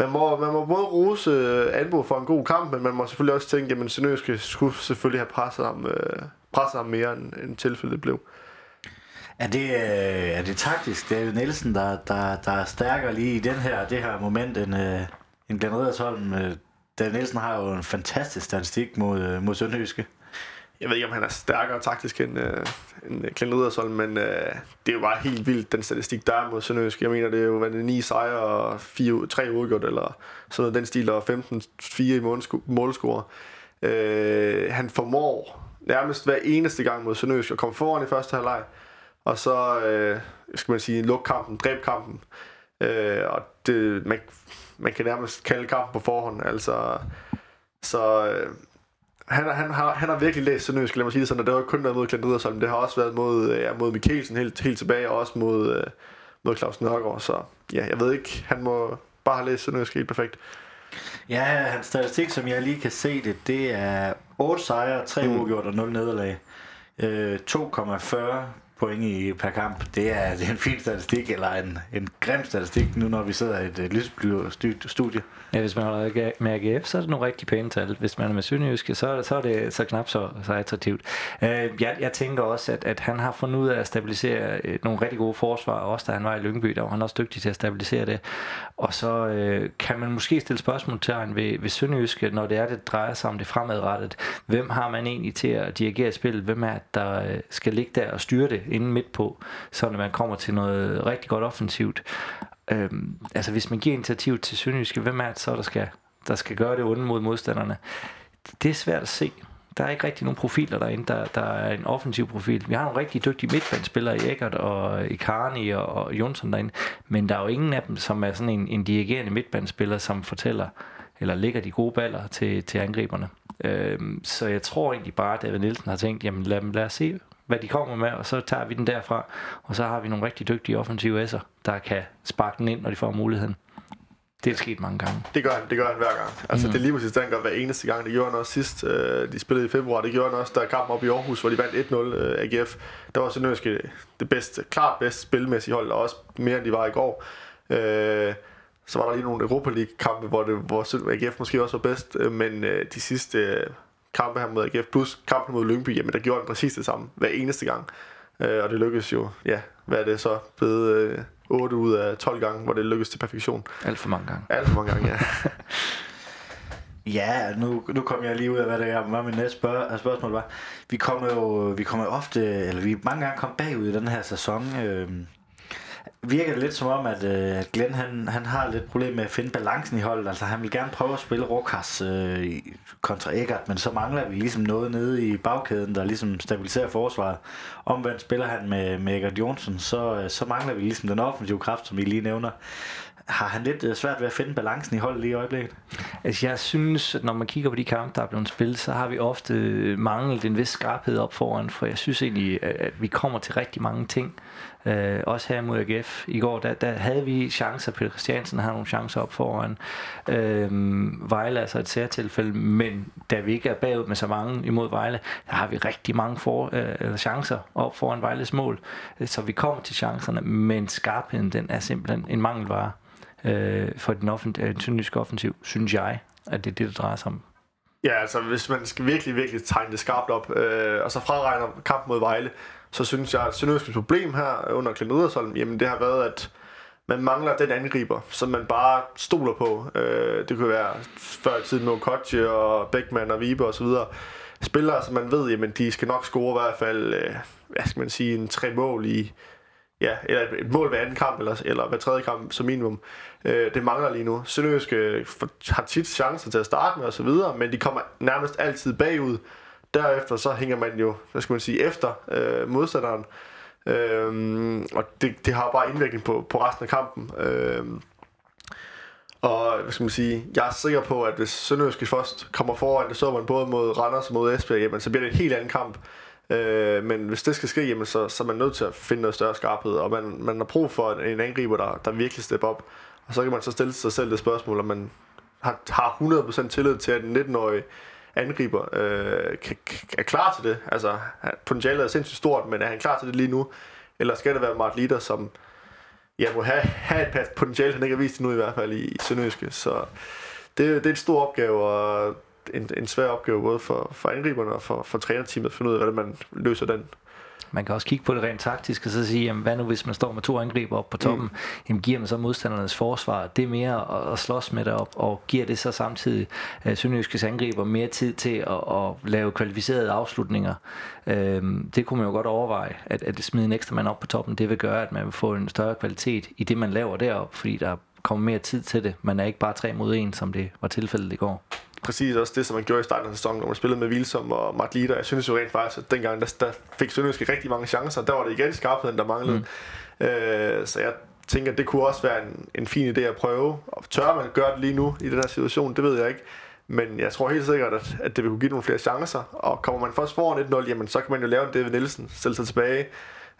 man må, man må både rose øh, Anbo for en god kamp, men man må selvfølgelig også tænke, at Sønderjyske skulle selvfølgelig have presset ham, øh, presset ham mere, end, end tilfældet blev. Er det, øh, er det taktisk, David Nielsen, der, der, der er stærkere lige i den her, det her moment, end, øh, end Glenn Redersholm? Øh, David Nielsen har jo en fantastisk statistik mod, øh, mod Sønderjyske. Jeg ved ikke, om han er stærkere taktisk end, øh, end øh, Glenn Riddersholm, men øh, det er jo bare helt vildt, den statistik, der er mod Sønderjysk. Jeg mener, det er jo været 9 sejre og 4, 3 udgjort, eller sådan noget den stil, og 15-4 i målscore. Øh, han formår nærmest hver eneste gang mod Sønderjysk at komme foran i første halvleg, og så, øh, skal man sige, lukke kampen, dræbe kampen. Øh, og det, man, man kan nærmest kalde kampen på forhånd, altså, så... Øh, han, han, har, han har virkelig læst Sønderjysk, lad mig sige det sådan, og det har kun været mod Glenn Riddersholm, det har også været mod, ja, mod Mikkelsen helt, helt tilbage, og også mod, øh, mod Claus Nørgaard, så ja, jeg ved ikke, han må bare have læst Sønderjysk helt perfekt. Ja, hans statistik, som jeg lige kan se det, det er 8 sejre, 3 mm. uafgjort og 0 nederlag. Øh, 2,40 point i per kamp. Det er, det er en fin statistik, eller en, en grim statistik, nu når vi sidder i et uh, lysblå studie. Ja, hvis man holder med AGF, så er det nogle rigtig pæne tal. Hvis man er med Sønderjyske, så, så er det så knap så, så attraktivt. Uh, jeg, jeg tænker også, at, at han har fundet ud af at stabilisere uh, nogle rigtig gode forsvar, også da han var i Lyngby, der var han også dygtig til at stabilisere det. Og så uh, kan man måske stille spørgsmål til ved, ved Sønderjyske, når det er, det drejer sig om det fremadrettet. Hvem har man egentlig til at dirigere spillet? Hvem er der uh, skal ligge der og styre det inde midt på, så når man kommer til noget rigtig godt offensivt. Øhm, altså hvis man giver initiativ til Sønderjyske, hvem er det så, der skal, der skal gøre det onde mod modstanderne? Det er svært at se. Der er ikke rigtig nogen profiler derinde, der, der er en offensiv profil. Vi har nogle rigtig dygtige midtbanespillere i Eckert og i Karni og, og Jonsson derinde, men der er jo ingen af dem, som er sådan en, en dirigerende midtbanespiller, som fortæller, eller lægger de gode baller til, til angriberne. Øhm, så jeg tror egentlig bare, at David Nielsen har tænkt, jamen lad, lad os se, hvad de kommer med, og så tager vi den derfra. Og så har vi nogle rigtig dygtige offensive S'er, der kan sparke den ind, når de får muligheden. Det er sket mange gange. Det gør han, det gør han hver gang. Altså mm. det er lige præcis den gør hver eneste gang. Det gjorde han også sidst, øh, de spillede i februar. Det gjorde han også, der kamp op i Aarhus, hvor de vandt 1-0 øh, AGF. Der var Sønderjyske det bedste, klart bedste spilmæssige hold, og også mere end de var i går. Øh, så var der lige nogle Europa League kampe, hvor, det, hvor AGF måske også var bedst, øh, men øh, de sidste øh, kampe her mod AGF, plus kampen mod Lyngby, jamen der gjorde han præcis det samme hver eneste gang. Øh, og det lykkedes jo, ja, hvad er det så, blevet øh, 8 ud af 12 gange, hvor det lykkedes til perfektion. Alt for mange gange. Alt for mange gange, ja. Ja, nu, nu kom jeg lige ud af, hvad det er, hvad min næste spørg- spørgsmål var. Vi kommer jo vi kommer ofte, eller vi mange gange kom bagud i den her sæson. Øh, virker det lidt som om, at, øh, Glenn han, han har lidt problem med at finde balancen i holdet. Altså han vil gerne prøve at spille Rokas øh, i- kontra Eggert, men så mangler vi ligesom noget nede i bagkæden, der ligesom stabiliserer forsvaret. Omvendt spiller han med, med Eggert Jonsen, så, øh, så mangler vi ligesom den offensive kraft, som I lige nævner. Har han lidt øh, svært ved at finde balancen i holdet lige i øjeblikket? Altså, jeg synes, at når man kigger på de kampe, der er blevet spillet, så har vi ofte manglet en vis skarphed op foran, for jeg synes egentlig, at vi kommer til rigtig mange ting. Øh, også her mod AGF i går, der, der havde vi chancer. Peter Christiansen har nogle chancer op foran. Øh, Vejle er altså et særtilfælde, men da vi ikke er bagud med så mange imod Vejle, der har vi rigtig mange for, øh, eller chancer op foran Vejles mål. Øh, så vi kommer til chancerne, men skarpheden den er simpelthen en mangelvare øh, for den, offent, øh, sønderjyske offensiv, synes jeg, at det er det, det drejer sig om. Ja, altså hvis man skal virkelig, virkelig tegne det skarpt op, øh, og så fraregner kampen mod Vejle, så synes jeg, at Sønderjyskens problem her under Clint Riddersholm, jamen det har været, at man mangler den angriber, som man bare stoler på. Øh, det kunne være før i tiden med Okotje og Beckmann og Vibe og så videre. Spillere, som man ved, jamen de skal nok score i hvert fald, øh, hvad skal man sige, en tre mål i, ja, eller et- mål hver anden kamp, eller, eller hver tredje kamp som minimum. Øh, det mangler lige nu. Sønderjysk øh, har tit chancer til at starte med og så videre, men de kommer nærmest altid bagud. Derefter så hænger man jo, hvad skal man sige, efter øh, modstanderen. Øhm, og det, det har bare indvirkning på, på resten af kampen. Øhm, og hvad skal man sige, jeg er sikker på, at hvis Sønderjyske først kommer foran, det så man både mod Randers og mod Esbjerg, jamen, så bliver det en helt anden kamp. Øh, men hvis det skal ske, jamen, så, så er man nødt til at finde noget større skarphed, og man, man har brug for en angriber, der, der virkelig stepper op. Og så kan man så stille sig selv det spørgsmål, om man har, har 100% tillid til, at en 19-årig angriber øh, kan, er klar til det. Altså, potentialet er sindssygt stort, men er han klar til det lige nu? Eller skal det være Mart Litter, som ja, må have, have et potentiale, han ikke har vist endnu i hvert fald i, i Sønderjyske. Så det, det er en stor opgave, og en, en svær opgave både for, for angriberne og for, for trænerteamet at finde ud af, hvordan man løser den. Man kan også kigge på det rent taktisk og så sige, jamen, hvad nu hvis man står med to angriber op på toppen, mm. jamen, giver man så modstandernes forsvar det mere at, slås med det op, og giver det så samtidig uh, Sønderjyskes angriber mere tid til at, at lave kvalificerede afslutninger. Øhm, det kunne man jo godt overveje, at, at smide en ekstra mand op på toppen, det vil gøre, at man vil få en større kvalitet i det, man laver derop, fordi der kommer mere tid til det. Man er ikke bare tre mod en, som det var tilfældet i går. Præcis også det, som man gjorde i starten af sæsonen, når man spillede med Vilsom og Mart Lider. Jeg synes jo rent faktisk, at dengang, der, der fik Sønderjyske rigtig mange chancer. Der var det igen skarpheden, der manglede. Mm. Øh, så jeg tænker, at det kunne også være en, en fin idé at prøve. Og tør man gøre det lige nu i den her situation, det ved jeg ikke. Men jeg tror helt sikkert, at, at det vil kunne give nogle flere chancer. Og kommer man først foran 1-0, jamen, så kan man jo lave en David Nielsen, stille sig tilbage,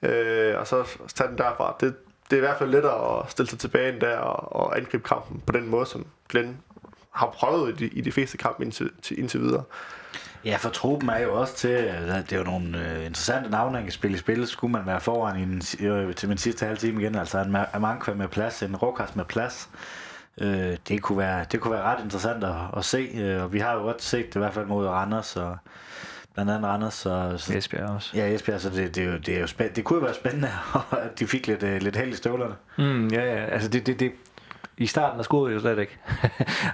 øh, og så tage den derfra. Det, det er i hvert fald lettere at stille sig tilbage end der og, og angribe kampen på den måde, som Glenn har prøvet i de, i de fleste kampe indtil, til, indtil videre. Ja, for truppen er jo også til, at det er jo nogle øh, interessante navne, han kan spille i spil. Skulle man være foran i si- øh, til min sidste halve time igen, altså en Ma- Amankwa med plads, en Rokas med plads. Øh, det, kunne være, det kunne være ret interessant at, at se, øh, og vi har jo godt set det i hvert fald mod Randers, og blandt andet Randers. Så, så, Esbjerg også. ja, Esbjerg, så det, det, er jo, det, er jo spænd- det kunne jo være spændende, at de fik lidt, øh, lidt held i støvlerne. Mm, ja, ja, altså det, det, det, i starten der scorede vi jo slet ikke.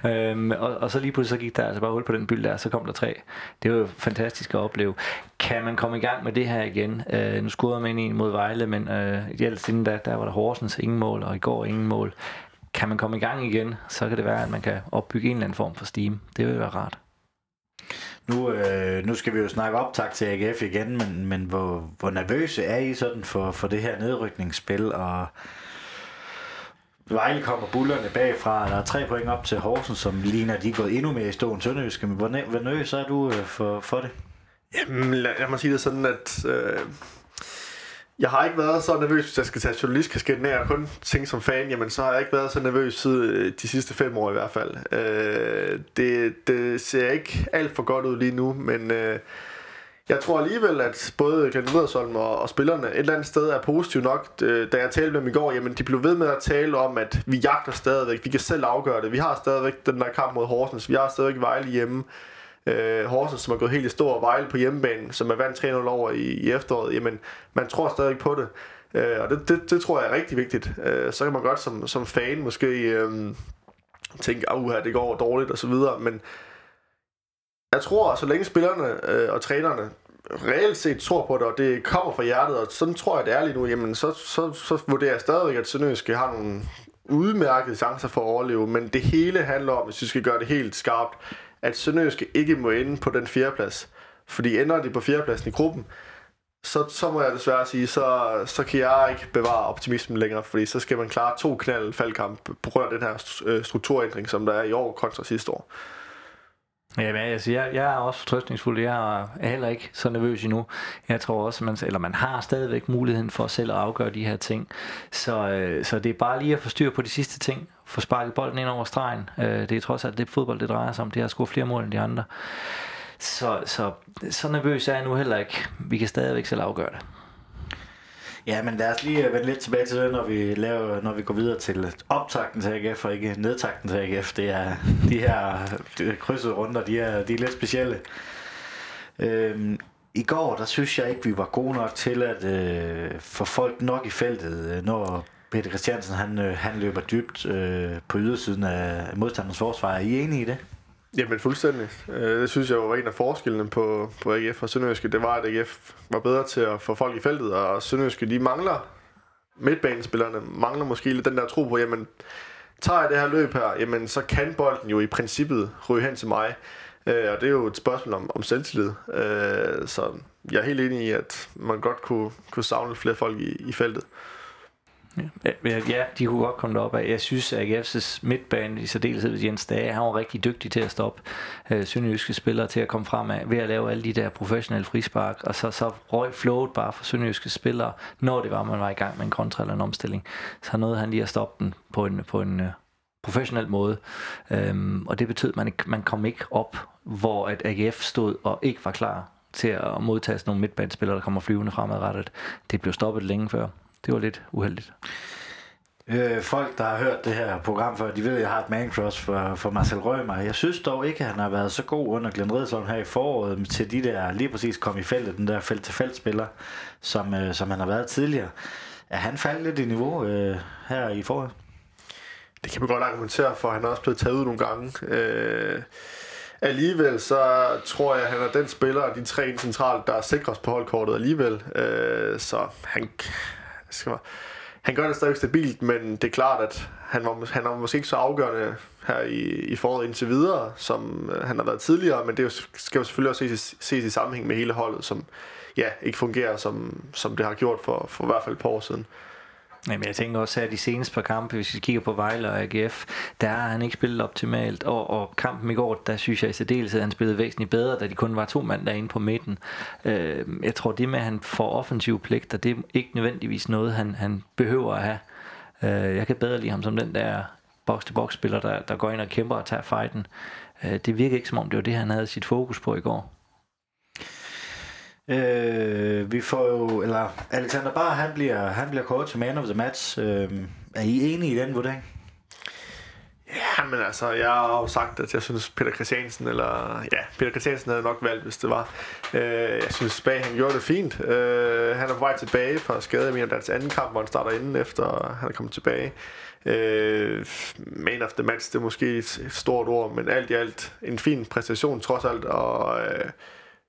øhm, og, og, så lige pludselig så gik der altså bare hul på den byld der, så kom der tre. Det var jo fantastisk at opleve. Kan man komme i gang med det her igen? Øh, nu scorede man en mod Vejle, men øh, ellers inden da, der var der Horsens ingen mål, og i går ingen mål. Kan man komme i gang igen, så kan det være, at man kan opbygge en eller anden form for steam. Det vil være rart. Nu, øh, nu skal vi jo snakke optag til AGF igen, men, men hvor, hvor nervøse er I sådan for, for det her nedrykningsspil, og Vejle kommer bullerne bagfra, der er tre point op til Horsens, som ligner, de er gået endnu mere i ståen Sønderjyske, men hvor, næ- hvor nervøs er du øh, for, for det? Jamen, lad, lad mig sige det sådan, at øh, jeg har ikke været så nervøs, hvis jeg skal tage journalistkasketten af og kun tænke som fan, jamen så har jeg ikke været så nervøs siden øh, de sidste fem år i hvert fald. Øh, det, det ser ikke alt for godt ud lige nu, men øh, jeg tror alligevel, at både Glenn Riddersholm og, og spillerne et eller andet sted er positive nok. Øh, da jeg talte med dem i går, jamen de blev ved med at tale om, at vi jagter stadigvæk, vi kan selv afgøre det. Vi har stadigvæk den der kamp mod Horsens, vi har stadigvæk Vejle hjemme. Øh, Horsens, som er gået helt i stor, og Vejle på hjemmebane, som er vandt 3-0 over i, i efteråret, jamen man tror stadig på det. Øh, og det, det, det tror jeg er rigtig vigtigt. Øh, så kan man godt som, som fan måske øh, tænke, at det går dårligt og så videre, men jeg tror, så længe spillerne øh, og trænerne reelt set tror på det, og det kommer fra hjertet, og sådan tror jeg, det er lige nu, jamen så, så, så vurderer jeg stadigvæk, at Sønderjyske har nogle udmærkede chancer for at overleve, men det hele handler om, hvis vi skal gøre det helt skarpt, at Sønderjyske ikke må ende på den fjerdeplads. Fordi ender de på fjerdepladsen i gruppen, så, så må jeg desværre sige, så, så kan jeg ikke bevare optimismen længere, fordi så skal man klare to knald faldkamp på grund af den her øh, strukturændring, som der er i år kontra sidste år. Jamen, altså, jeg, jeg er også fortrøstningsfuld. Jeg er heller ikke så nervøs endnu. Jeg tror også, man, eller man har stadigvæk muligheden for selv at afgøre de her ting. Så, øh, så det er bare lige at få styr på de sidste ting. Få sparket bolden ind over stregen. Øh, det er trods alt det fodbold, det drejer sig om. Det har at score flere mål end de andre. Så, så, så nervøs er jeg nu heller ikke. Vi kan stadigvæk selv afgøre det. Ja, men lad os lige øh, vende lidt tilbage til det, når vi, laver, når vi går videre til optakten til AGF, og ikke nedtakten til AGF. Det er de her krydsede runder, de er, de er lidt specielle. Øhm, I går, der synes jeg ikke, vi var gode nok til at øh, få folk nok i feltet, øh, når Peter Christiansen han, øh, han løber dybt øh, på ydersiden af modstanderens forsvar. Er I enige i det? Jamen fuldstændig. Øh, det synes jeg var en af forskellene på, på AGF og Sønderjyske. Det var, at AGF var bedre til at få folk i feltet, og Sønderjyske, de mangler midtbanespillerne, mangler måske lidt den der tro på, jamen, tager jeg det her løb her, jamen, så kan bolden jo i princippet ryge hen til mig. Øh, og det er jo et spørgsmål om, om selvtillid. Øh, så jeg er helt enig i, at man godt kunne, kunne savne flere folk i, i feltet. Ja, ja, de kunne godt komme derop af. Jeg synes, at AGF's midtbane, i særdeleshed ved Jens Dage, han var rigtig dygtig til at stoppe øh, sønderjyske spillere til at komme frem af, ved at lave alle de der professionelle frispark, og så, så røg flowet bare for sønderjyske spillere, når det var, man var i gang med en kontra eller en omstilling. Så nåede han lige at stoppe den på en, på en øh, professionel måde. Øhm, og det betød, at man, ikke, man kom ikke op, hvor at AGF stod og ikke var klar til at modtage nogle midtbanespillere, der kommer flyvende fremadrettet. Det blev stoppet længe før det var lidt uheldigt. Øh, folk, der har hørt det her program før, de ved, at jeg har et man crush for, for Marcel Rømer. Jeg synes dog ikke, at han har været så god under Glenn Ridsholm her i foråret til de der lige præcis kom i feltet, den der felt-til-felt spiller, som, øh, som han har været tidligere. Er han faldet lidt i niveau øh, her i foråret? Det kan man godt argumentere for. Han er også blevet taget ud nogle gange. Øh, alligevel så tror jeg, at han er den spiller af de tre centralt, der er sikrest på holdkortet alligevel. Øh, så han, skal man, han gør det stadig stabilt, men det er klart, at han var, han var måske ikke så afgørende her i, i foråret indtil videre, som øh, han har været tidligere, men det skal jo selvfølgelig også ses, ses i sammenhæng med hele holdet, som ja, ikke fungerer, som, som det har gjort for, for i hvert fald et par år siden. Jamen, jeg tænker også, at de seneste par kampe, hvis vi kigger på Vejle og AGF, der har han ikke spillet optimalt. Og, og kampen i går, der synes jeg i særdeleshed, at han spillede væsentligt bedre, da de kun var to mand derinde på midten. Øh, jeg tror, det med, at han får offensive pligter, det er ikke nødvendigvis noget, han, han behøver at have. Øh, jeg kan bedre lide ham som den der box-to-box-spiller, der, der går ind og kæmper og tager fighten. Øh, det virker ikke som om, det var det, han havde sit fokus på i går. Øh, vi får jo, eller Alexander Bar, han bliver, han bliver kåret til man of the match. Øh, er I enige i den vurdering? Ja, men altså, jeg har jo sagt, at jeg synes, Peter Christiansen, eller ja, Peter Christiansen havde nok valgt, hvis det var. Øh, jeg synes, Bag, han gjorde det fint. Øh, han er på vej tilbage fra skade i deres anden kamp, hvor han starter inden efter, han er kommet tilbage. Øh, man of the match, det er måske et, et stort ord, men alt i alt en fin præstation trods alt, og øh,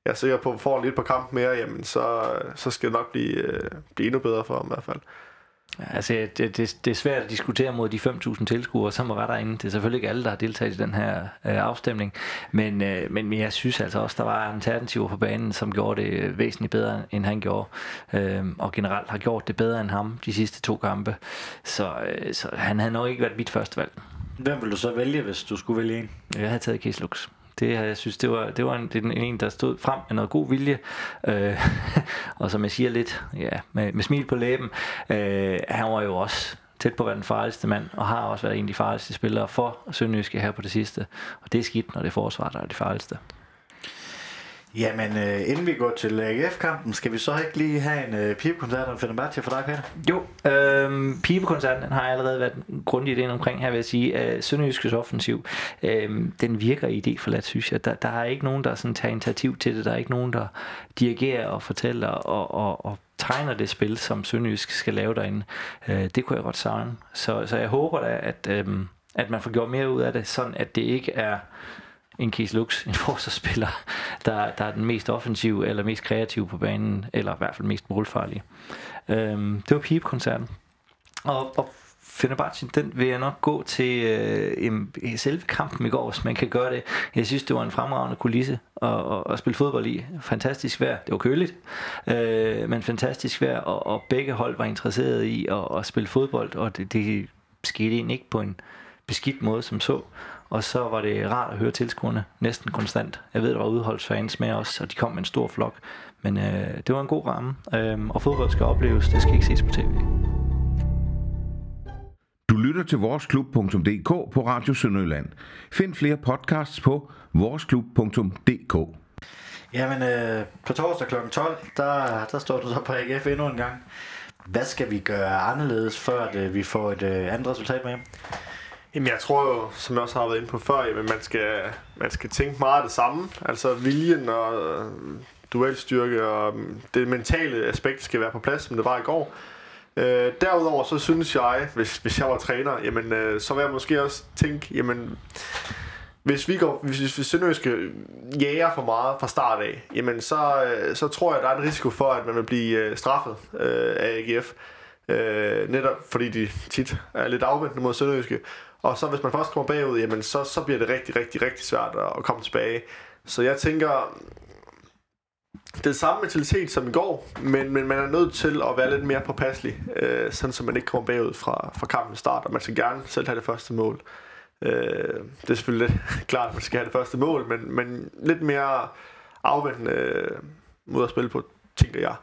jeg er sikker på, at får lidt på kamp mere, jamen så, så skal det nok blive, øh, blive endnu bedre for ham i hvert fald. Ja, altså, det, det, det er svært at diskutere mod de 5.000 tilskuere, som var derinde. Det er selvfølgelig ikke alle, der har deltaget i den her øh, afstemning, men, øh, men jeg synes altså også, der var alternativer på banen, som gjorde det væsentligt bedre, end han gjorde, øh, og generelt har gjort det bedre end ham de sidste to kampe. Så, øh, så han havde nok ikke været mit første valg. Hvem vil du så vælge, hvis du skulle vælge en? Jeg havde taget Kislux. Det, jeg synes, det var, det var en, det en, der stod frem med noget god vilje, øh, og som jeg siger lidt, ja, med, med smil på læben, øh, han var jo også tæt på at være den farligste mand, og har også været en af de farligste spillere for Sønderjyske her på det sidste. Og det er skidt, når det er forsvar, der er det farligste. Jamen, øh, inden vi går til AGF-kampen, skal vi så ikke lige have en øh, pibekoncert om Fenerbahce for dig, Peter? Jo, øh, pibekoncerten har allerede været grundigt ind omkring her, vil jeg sige. Øh, Sønderjyskes offensiv, øh, den virker idéforladt, synes jeg. Der, der er ikke nogen, der sådan tager initiativ til det. Der er ikke nogen, der dirigerer og fortæller og, og, og tegner det spil, som Sønderjysk skal lave derinde. Øh, det kunne jeg godt savne. Så, så jeg håber da, at, øh, at man får gjort mere ud af det, sådan at det ikke er en Kies Lux, en forsvarsspiller, der, der er den mest offensive eller mest kreative på banen, eller i hvert fald mest målfarlige. Øhm, det var pipekoncerten. Og, og Fenerbahce, den vil jeg nok gå til øh, selve kampen i går, hvis man kan gøre det. Jeg synes, det var en fremragende kulisse at, at, at spille fodbold i. Fantastisk vejr. Det var køligt, øh, men fantastisk vejr, og, og begge hold var interesserede i at, at spille fodbold, og det, det skete egentlig ikke på en beskidt måde som så. Og så var det rart at høre tilskuerne næsten konstant. Jeg ved, der var udholdsfans med os, og de kom med en stor flok. Men øh, det var en god ramme, øh, og fodbold skal opleves, det skal ikke ses på tv. Du lytter til voresklub.dk på Radio Sønderjylland. Find flere podcasts på voresklub.dk. Jamen, øh, på torsdag kl. 12, der, der står du så på AGF endnu en gang. Hvad skal vi gøre anderledes, før at, øh, vi får et øh, andet resultat med hjem? Jamen jeg tror jo, som jeg også har været inde på før, at man, skal, man skal tænke meget af det samme. Altså viljen og øh, duelstyrke og mm, det mentale aspekt skal være på plads, som det var i går. Øh, derudover så synes jeg, hvis, hvis jeg var træner, jamen, øh, så vil jeg måske også tænke, jamen, hvis vi går, hvis, hvis Sønderjyske jager for meget fra start af, jamen så, øh, så tror jeg, der er en risiko for, at man vil blive øh, straffet øh, af AGF. Øh, netop fordi de tit er lidt afventende mod Sønderjyske. Og så hvis man først kommer bagud, jamen så, så bliver det rigtig, rigtig, rigtig svært at, komme tilbage. Så jeg tænker, det samme mentalitet som i går, men, men man er nødt til at være lidt mere påpasselig, øh, sådan så man ikke kommer bagud fra, fra kampen start, og man skal gerne selv have det første mål. Øh, det er selvfølgelig lidt klart, at man skal have det første mål, men, men lidt mere afventende øh, måde at spille på, tænker jeg.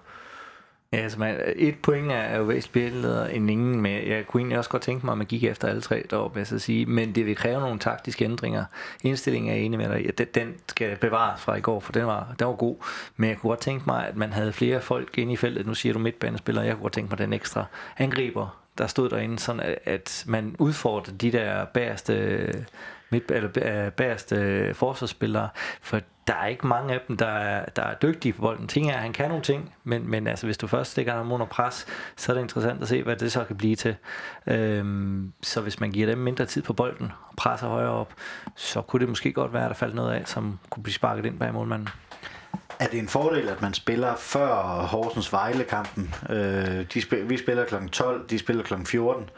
Ja, altså man, et point er, er jo væsentligt bedre end ingen, men jeg kunne egentlig også godt tænke mig, at man gik efter alle tre deroppe, vil jeg sige. Men det vil kræve nogle taktiske ændringer. Indstillingen er enig med dig, ja, den, den skal bevares fra i går, for den var, den var god. Men jeg kunne godt tænke mig, at man havde flere folk inde i feltet. Nu siger du midtbanespiller, jeg kunne godt tænke mig den ekstra angriber, der stod derinde, sådan at man udfordrede de der bagerste midt, eller øh, bagerste øh, forsvarsspillere, for der er ikke mange af dem, der er, der er dygtige på bolden. Ting er, at han kan nogle ting, men, men altså, hvis du først stikker ham under pres, så er det interessant at se, hvad det så kan blive til. Øhm, så hvis man giver dem mindre tid på bolden og presser højere op, så kunne det måske godt være, at der faldt noget af, som kunne blive sparket ind bag målmanden. Er det en fordel, at man spiller før Horsens Vejle-kampen? Øh, de spil, vi spiller kl. 12, de spiller kl. 14.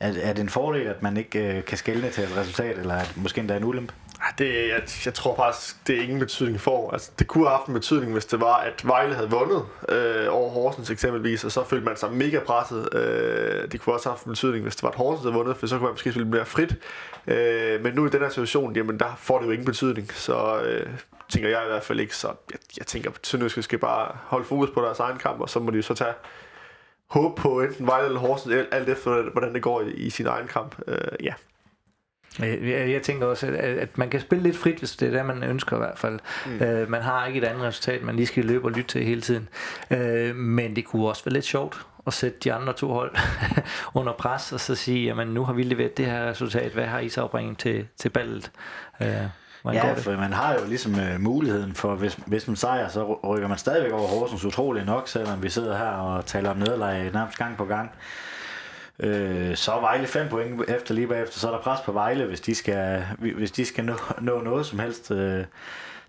Er, er det en fordel, at man ikke øh, kan skælne til et resultat, eller at måske endda en ulempe? Ah, det, jeg, jeg tror faktisk, det er ingen betydning for. Altså, det kunne have haft en betydning, hvis det var, at Vejle havde vundet øh, over Horsens eksempelvis, og så følte man sig mega presset. Øh, det kunne også have haft en betydning, hvis det var, at Horsens havde vundet, for så kunne man måske spille mere frit. Øh, men nu i den her situation, jamen, der får det jo ingen betydning. Så øh, tænker jeg i hvert fald ikke. Så jeg, jeg tænker, at Sønderjyske skal bare holde fokus på deres egen kamp, og så må de jo så tage håb på enten Vejle eller Horsens, alt efter hvordan det går i, i sin egen kamp. Øh, ja. Jeg, jeg tænker også, at, at man kan spille lidt frit, hvis det er det, man ønsker i hvert fald. Mm. Øh, man har ikke et andet resultat, man lige skal løbe og lytte til hele tiden. Øh, men det kunne også være lidt sjovt at sætte de andre to hold under pres, og så sige, jamen nu har vi leveret det her resultat, hvad har I så at bringe til, til ballet? Øh, ja, for man har jo ligesom uh, muligheden for, hvis, hvis man sejrer, så rykker man stadigvæk over Horsens utrolig nok, selvom vi sidder her og taler om nederlag nærmest gang på gang. Øh, så er Vejle 5 point efter lige bagefter, så er der pres på Vejle, hvis de skal, hvis de skal nå, nå noget som helst. Øh,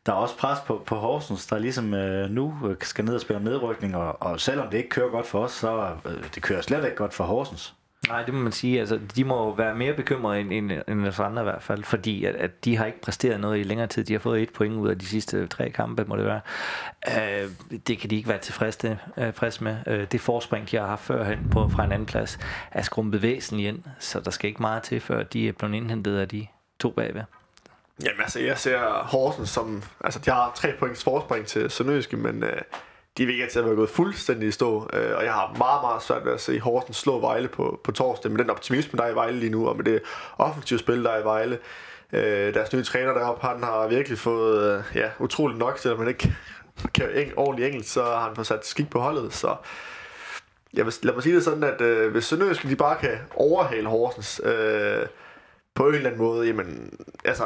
der er også pres på, på Horsens, der ligesom øh, nu skal ned og spille nedrykning, og, og selvom det ikke kører godt for os, så øh, det kører slet ikke godt for Horsens. Nej, det må man sige. Altså, de må være mere bekymrede end, end, end os andre i hvert fald, fordi at, at de har ikke præsteret noget i længere tid. De har fået et point ud af de sidste tre kampe, må det være. Øh, det kan de ikke være tilfredse uh, med. Øh, det forspring, de har haft førhen på, fra en anden plads, er skrumpet væsentligt ind, så der skal ikke meget til, før de er blevet indhentet af de to bagved. Jamen altså, jeg ser Horsens som... Altså, de har tre points forspring til Sønderjyske, men... Øh de virker til at være gået fuldstændig i stå, øh, og jeg har meget, meget svært ved at se Horsens slå Vejle på, på torsdag, med den optimisme, der er i Vejle lige nu, og med det offensive spil, der er i Vejle. Øh, deres nye træner deroppe, han har virkelig fået øh, ja, utroligt nok, selvom man ikke kan eng- ordentligt engelsk, så har han fået sat skik på holdet, så jeg vil, lad mig sige det sådan, at øh, hvis Sønderjyske de bare kan overhale Horsens øh, på en eller anden måde, jamen, altså,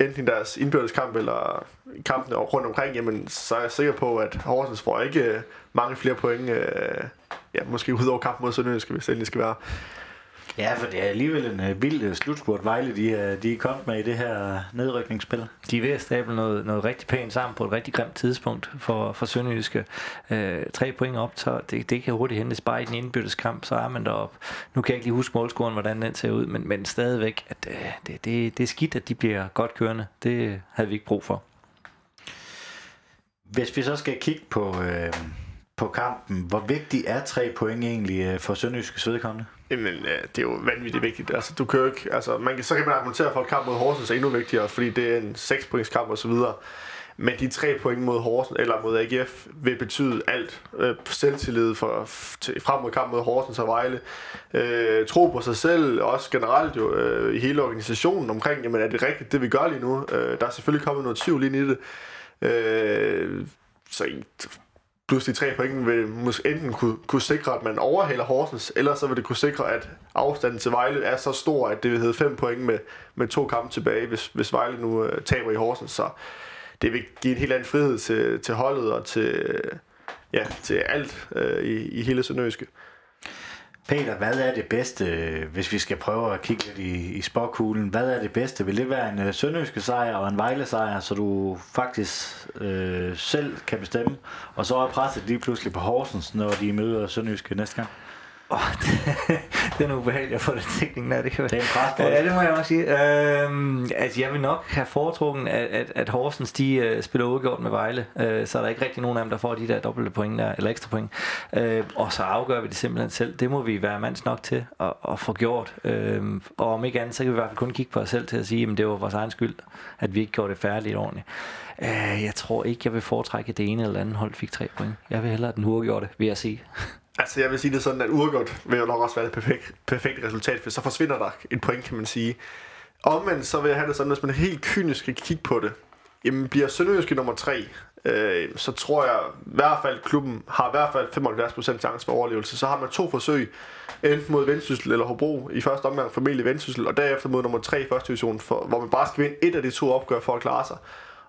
enten i deres indbørdeskamp eller kampene rundt omkring, jamen, så er jeg sikker på, at Horsens får ikke mange flere point, øh, ja, måske ud over kampen mod Sønderjyske, hvis det endelig skal være. Ja, for det er alligevel en uh, vild uh, slutspurt, Vejle de, uh, de er kommet med i det her nedrykningsspil. De er ved at stable noget, noget rigtig pænt sammen på et rigtig grimt tidspunkt for, for Sønderjyske. Øh, tre point op, så det, det kan hurtigt hentes bare i den indbyttes kamp, så er man derop. Nu kan jeg ikke lige huske målscoren, hvordan den ser ud, men, men stadigvæk, at øh, det, det, det er skidt, at de bliver godt kørende. Det havde vi ikke brug for. Hvis vi så skal kigge på, øh, på kampen, hvor vigtig er tre point egentlig øh, for Sønderjyskes vedkommende? Jamen, det er jo vanvittigt vigtigt. Altså, du kan jo ikke, altså, man kan, så kan man argumentere for, at kamp mod Horsens er endnu vigtigere, fordi det er en 6 points kamp og så videre. Men de tre point mod Horsens, eller mod AGF, vil betyde alt. Øh, selvtillid for, frem mod kamp mod Horsens og Vejle. Øh, tro på sig selv, også generelt jo øh, i hele organisationen omkring, jamen er det rigtigt, det vi gør lige nu? Øh, der er selvfølgelig kommet noget tvivl ind i det. Øh, så pludselig tre point vil måske enten kunne, kunne sikre, at man overhaler Horsens, eller så vil det kunne sikre, at afstanden til Vejle er så stor, at det vil hedde fem point med, med to kampe tilbage, hvis, hvis Vejle nu øh, taber i Horsens. Så det vil give en helt anden frihed til, til holdet og til, ja, til alt øh, i, i hele Sønderjyske. Peter, hvad er det bedste, øh, hvis vi skal prøve at kigge lidt i, i spåkuglen? Hvad er det bedste? Vil det være en uh, sønderjyske sejr og en Vejle sejr, så du faktisk øh, selv kan bestemme? Og så er presset lige pludselig på Horsens, når de møder sønderjyske næste gang? Oh, det, det er ubehageligt at få den tænkning der. Det, kan det er en presbold. Ja, det må jeg også sige. Øhm, altså, jeg vil nok have foretrukken, at, at, at Horsens de, uh, spiller udgjort med Vejle, uh, så er der ikke rigtig nogen af dem, der får de der dobbelte point der, eller ekstra point. Uh, og så afgør vi det simpelthen selv. Det må vi være mands nok til at, at få gjort. Uh, og om ikke andet, så kan vi i hvert fald kun kigge på os selv til at sige, at det var vores egen skyld, at vi ikke gjorde det færdigt ordentligt. Uh, jeg tror ikke, jeg vil foretrække, at det ene eller andet hold fik tre point. Jeg vil hellere, at den uafgjorde det, vil jeg sige. Altså, jeg vil sige det sådan, at uafgjort vil jo nok også være et perfekt, perfekt resultat, for så forsvinder der et point, kan man sige. Omvendt så vil jeg have det sådan, hvis man helt kynisk kan kigge på det, jamen bliver Sønderjyske nummer 3, øh, så tror jeg i hvert fald, klubben har i hvert fald 75% chance for overlevelse. Så har man to forsøg, enten mod Vendsyssel eller Hobro i første omgang formentlig Vendsyssel, og derefter mod nummer 3 i første division, for, hvor man bare skal vinde et af de to opgør for at klare sig.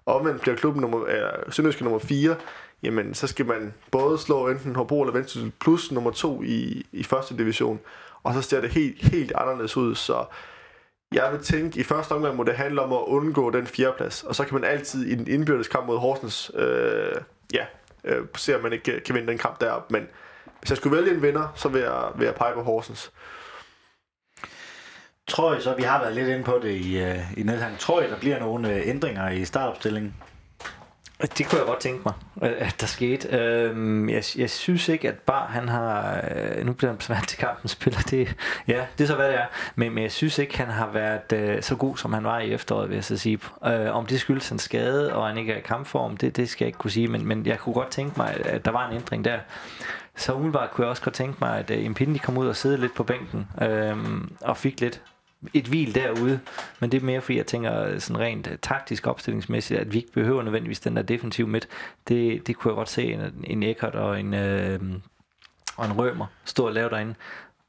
Omvendt bliver klubben nummer, øh, Sønderjyske nummer 4, jamen så skal man både slå enten Hobro eller Vendsyssel plus nummer 2 i, i første division, og så ser det helt, helt anderledes ud, så jeg vil tænke, i første omgang må det handle om at undgå den fjerdeplads, og så kan man altid i den indbyrdes kamp mod Horsens, øh, ja, øh, se om man ikke kan vinde den kamp derop, men hvis jeg skulle vælge en vinder, så vil jeg, vil jeg pege på Horsens. Tror I så, vi har været lidt inde på det i, øh, i nedgang. Tror I, der bliver nogle øh, ændringer i startopstillingen? Det kunne jeg godt tænke mig, at der skete. Øhm, jeg, jeg synes ikke, at Bar han har... Øh, nu bliver han svært til kampen spiller. Det, ja, det er så, hvad det er. Men, men jeg synes ikke, han har været øh, så god, som han var i efteråret, vil jeg så sige. Øh, om det skyldes en skade, og han ikke er i kampform, det, det skal jeg ikke kunne sige. Men, men jeg kunne godt tænke mig, at der var en ændring der. Så umiddelbart kunne jeg også godt tænke mig, at uh, Impindi kom ud og sidde lidt på bænken, øh, og fik lidt et hvil derude, men det er mere fordi jeg tænker øh, sådan rent øh, taktisk opstillingsmæssigt, at vi ikke behøver nødvendigvis den der defensiv midt. Det, det kunne jeg godt se en, en Eckert og en, øh, og en Rømer stå og lave derinde.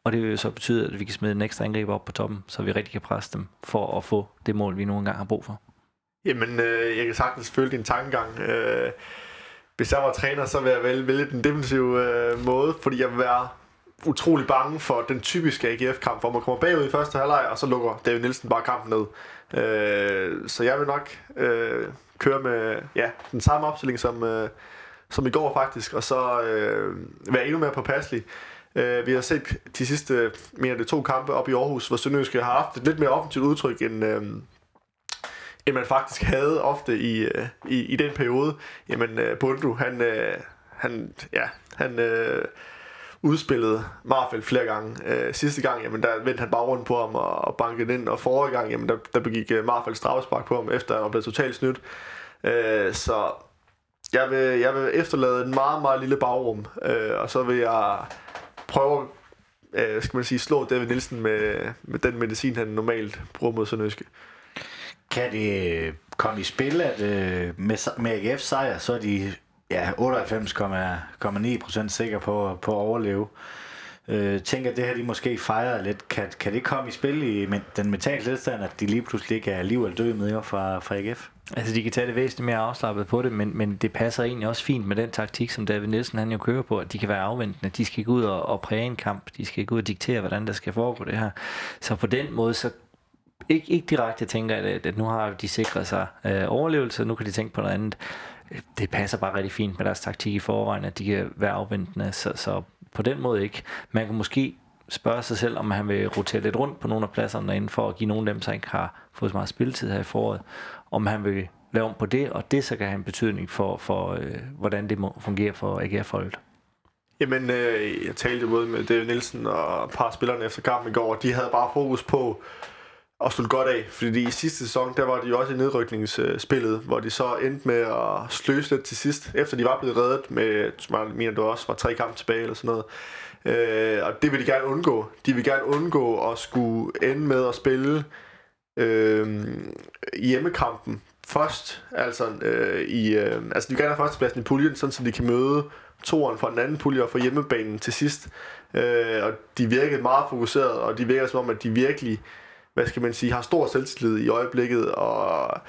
Og det vil jo så betyde, at vi kan smide en ekstra angriber op på toppen, så vi rigtig kan presse dem for at få det mål, vi nogle gange har brug for. Jamen, øh, jeg kan sagtens følge din tankegang. Øh, hvis jeg var træner, så ville jeg vælge, vælge den defensive øh, måde, fordi jeg vil være utrolig bange for den typiske AGF-kamp, hvor man kommer bagud i første halvleg, og så lukker David Nielsen bare kampen ned. Øh, så jeg vil nok øh, køre med ja, den samme opstilling som, øh, som i går faktisk, og så øh, være endnu mere påpasselig. Øh, vi har set de sidste mere end to kampe op i Aarhus, hvor Sønderjyske har haft et lidt mere offensivt udtryk, end, øh, end man faktisk havde ofte i, øh, i, i den periode. Jamen, øh, Bundu, han, øh, han, ja, han øh, udspillet Marfeldt flere gange. Øh, sidste gang, jamen, der vendte han bare rundt på ham og, og bankede ind, og forrige gang, jamen, der, der begik øh, Marfeldt straffespark på ham, efter han var blevet totalt snydt. Øh, så jeg vil, jeg vil efterlade en meget, meget lille bagrum, øh, og så vil jeg prøve øh, skal man sige, slå David Nielsen med, med den medicin, han normalt bruger mod Sønderjyske. Kan det komme i spil, at øh, med, med AGF sejr, så er de ja, 98,9% sikker på, på at overleve. Øh, tænker, at det her de måske fejrer lidt. Kan, kan det komme i spil i men, den mentale tilstand, at de lige pludselig ikke er liv eller død med fra, fra AGF? Altså, de kan tage det væsentligt mere afslappet på det, men, men det passer egentlig også fint med den taktik, som David Nielsen han jo kører på, at de kan være afventende. De skal gå ud og, og præge en kamp. De skal gå ud og diktere, hvordan der skal foregå det her. Så på den måde, så ikke, ikke direkte tænker jeg, at, at nu har de sikret sig øh, overlevelse, nu kan de tænke på noget andet. Det passer bare rigtig fint med deres taktik i forvejen, at de kan være afventende. Så, så på den måde ikke. Man kan måske spørge sig selv, om han vil rotere lidt rundt på nogle af pladserne derinde, for at give nogle af dem, der ikke har fået så meget spilletid her i foråret, om han vil lave om på det, og det så kan have en betydning for, for øh, hvordan det må fungere for AGF-holdet. Jamen, øh, jeg talte både med David Nielsen og et par spillerne efter kampen i går, og de havde bare fokus på at slutte godt af. Fordi i sidste sæson, der var de jo også i nedrykningsspillet, hvor de så endte med at sløse lidt til sidst, efter de var blevet reddet med, jeg mener, du også var tre kampe tilbage eller sådan noget. Øh, og det vil de gerne undgå. De vil gerne undgå at skulle ende med at spille øh, hjemmekampen først, altså, øh, i, øh, altså de vil gerne have førstepladsen i puljen, sådan så de kan møde toeren fra den anden pulje og få hjemmebanen til sidst. Øh, og de virkede meget fokuseret, og de virker som om, at de virkelig, hvad skal man sige, har stor selvtillid i øjeblikket, og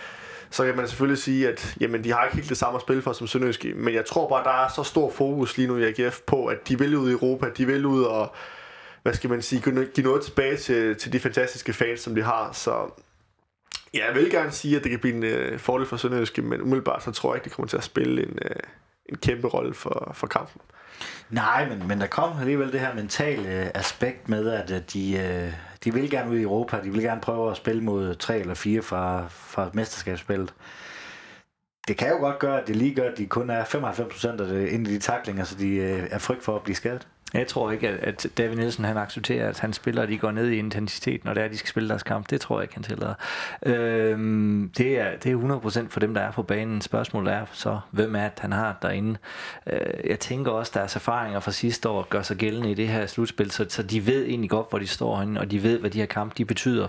så kan man selvfølgelig sige, at jamen, de har ikke helt det samme at spille for som Sønderjyske, men jeg tror bare, der er så stor fokus lige nu i AGF på, at de vil ud i Europa, de vil ud og, hvad skal man sige, give noget tilbage til, til de fantastiske fans, som de har, så Ja, jeg vil gerne sige, at det kan blive en øh, fordel for Sønderjyske, men umiddelbart så tror jeg ikke, det kommer til at spille en, øh, en kæmpe rolle for, for kampen. Nej, men, men der kom alligevel det her mentale øh, aspekt med, at øh, de, øh, de vil gerne ud i Europa, de vil gerne prøve at spille mod tre eller fire fra, fra mesterskabsspillet. Det kan jo godt gøre, at det lige gør, at de kun er 95% af det inde i de taklinger, så de øh, er frygt for at blive skadet. Jeg tror ikke, at David Nielsen han accepterer, at han spiller, de går ned i intensitet, når det er, at de skal spille deres kamp. Det tror jeg ikke, han tillader. Øhm, det, er, det er 100% for dem, der er på banen. Spørgsmålet er så, hvem er det, han har derinde. Øh, jeg tænker også, at deres erfaringer fra sidste år gør sig gældende i det her slutspil, så, så de ved egentlig godt, hvor de står henne, og de ved, hvad de her kampe de betyder,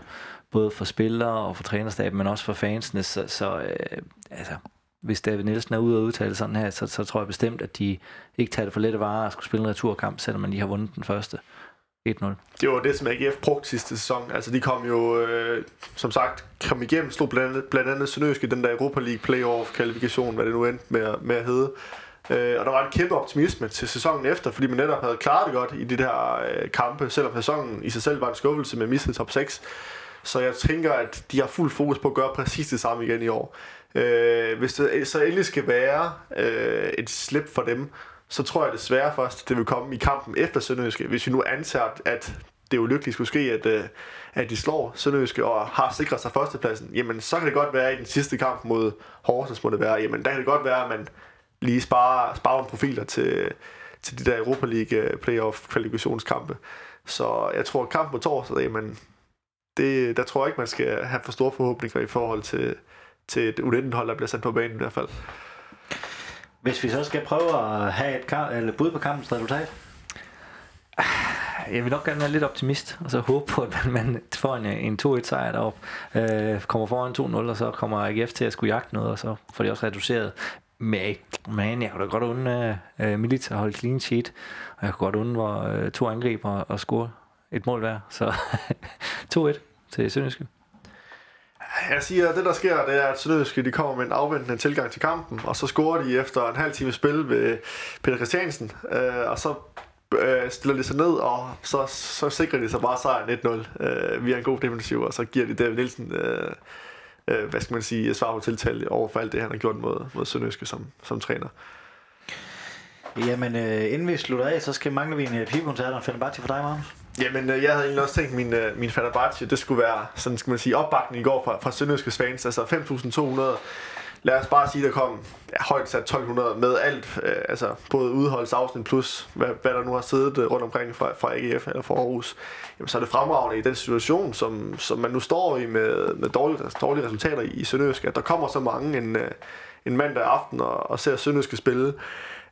både for spillere og for trænerstaben, men også for fansene. Så, så øh, altså, hvis David Nielsen er ude og udtale sådan her, så, så tror jeg bestemt, at de ikke tager det for lette varer at skulle spille en returkamp, selvom man lige har vundet den første 1-0. Det var det, som AGF brugte sidste sæson. Altså, de kom jo, øh, som sagt, kom igennem, stod blandt andet, blandt andet Sønderjysk i den der Europa League playoff-kvalifikation, hvad det nu endte med, med at hedde. Øh, og der var en kæmpe optimisme til sæsonen efter, fordi man netop havde klaret det godt i de der øh, kampe, selvom sæsonen i sig selv var en skuffelse med mistet top 6. Så jeg tænker, at de har fuld fokus på at gøre præcis det samme igen i år. Øh, hvis det så endelig skal være øh, et slip for dem, så tror jeg desværre først, det vil komme i kampen efter Sønderjyske. Hvis vi nu antager, at det ulykkeligt skulle ske, at, øh, at de slår Sønderjyske og har sikret sig førstepladsen, jamen så kan det godt være i den sidste kamp mod Horsens, må det være, jamen der kan det godt være, at man lige sparer, sparer nogle profiler til, til de der Europa League øh, playoff kvalifikationskampe. Så jeg tror, at kampen på torsdag, jamen, det, der tror jeg ikke, man skal have for store forhåbninger i forhold til, til et u hold der bliver sat på banen i hvert fald. Hvis vi så skal prøve at have et kamp, eller bud på kampens resultat? Jeg vil nok gerne være lidt optimist, og så håbe på, at man får en, en 2-1 sejr deroppe. Øh, kommer foran 2-0, og så kommer AGF til at skulle jagte noget, og så får de også reduceret. Men, men jeg kunne da godt undre uh, Milits at holde clean sheet, og jeg kunne godt undre uh, to angriber og score et mål hver. Så 2-1 til Sønderjyske. Jeg siger, at det der sker, det er, at Sønderjyske de kommer med en afventende tilgang til kampen, og så scorer de efter en halv time spil ved Peter Christiansen, øh, og så øh, stiller de sig ned, og så, så sikrer de sig bare sejren 1-0 øh, via en god defensiv, og så giver de David Nielsen, øh, øh, hvad skal man sige, svar på tiltale over for alt det, han har gjort mod, mod Sønderjyske som, som træner. Jamen, øh, inden vi slutter af, så skal mangle vi en pivkoncert og til for dig, Magnus. Jamen, øh, jeg havde egentlig også tænkt, min, øh, min Fenerbahce, det skulle være, sådan skal man sige, opbakning i går fra, fra Sønderjyske fans. Altså 5.200. Lad os bare sige, der kom ja, højt sat 1200 med alt, øh, altså både udholdsafsnit plus, hvad, hvad der nu har siddet øh, rundt omkring fra, fra AGF eller fra Aarhus. Jamen, så er det fremragende i den situation, som, som man nu står i med, med dårlige, dårlige resultater i, i Sønderjyske, at der kommer så mange en, øh, en mandag aften og, og ser Sønderjyske spille.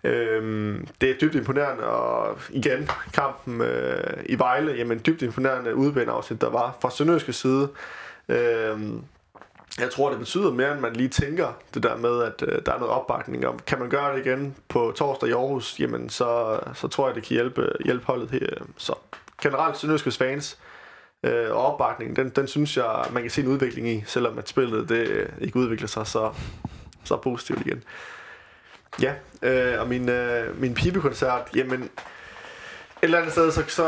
Øhm, det er dybt imponerende, og igen, kampen øh, i Vejle, jamen dybt imponerende udbaneafsnit, der var fra Sønderjyske side. Øhm, jeg tror, det betyder mere, end man lige tænker, det der med, at øh, der er noget opbakning. Og kan man gøre det igen på torsdag i Aarhus, jamen så, så tror jeg, det kan hjælpe, hjælpe holdet her. Så generelt Sønderjyskes fans, øh, og opbakningen, den, den synes jeg, man kan se en udvikling i, selvom at spillet det øh, ikke udvikler sig så, så positivt igen. Ja, øh, og min, øh, min pibekoncert, jamen, et eller andet sted, så, så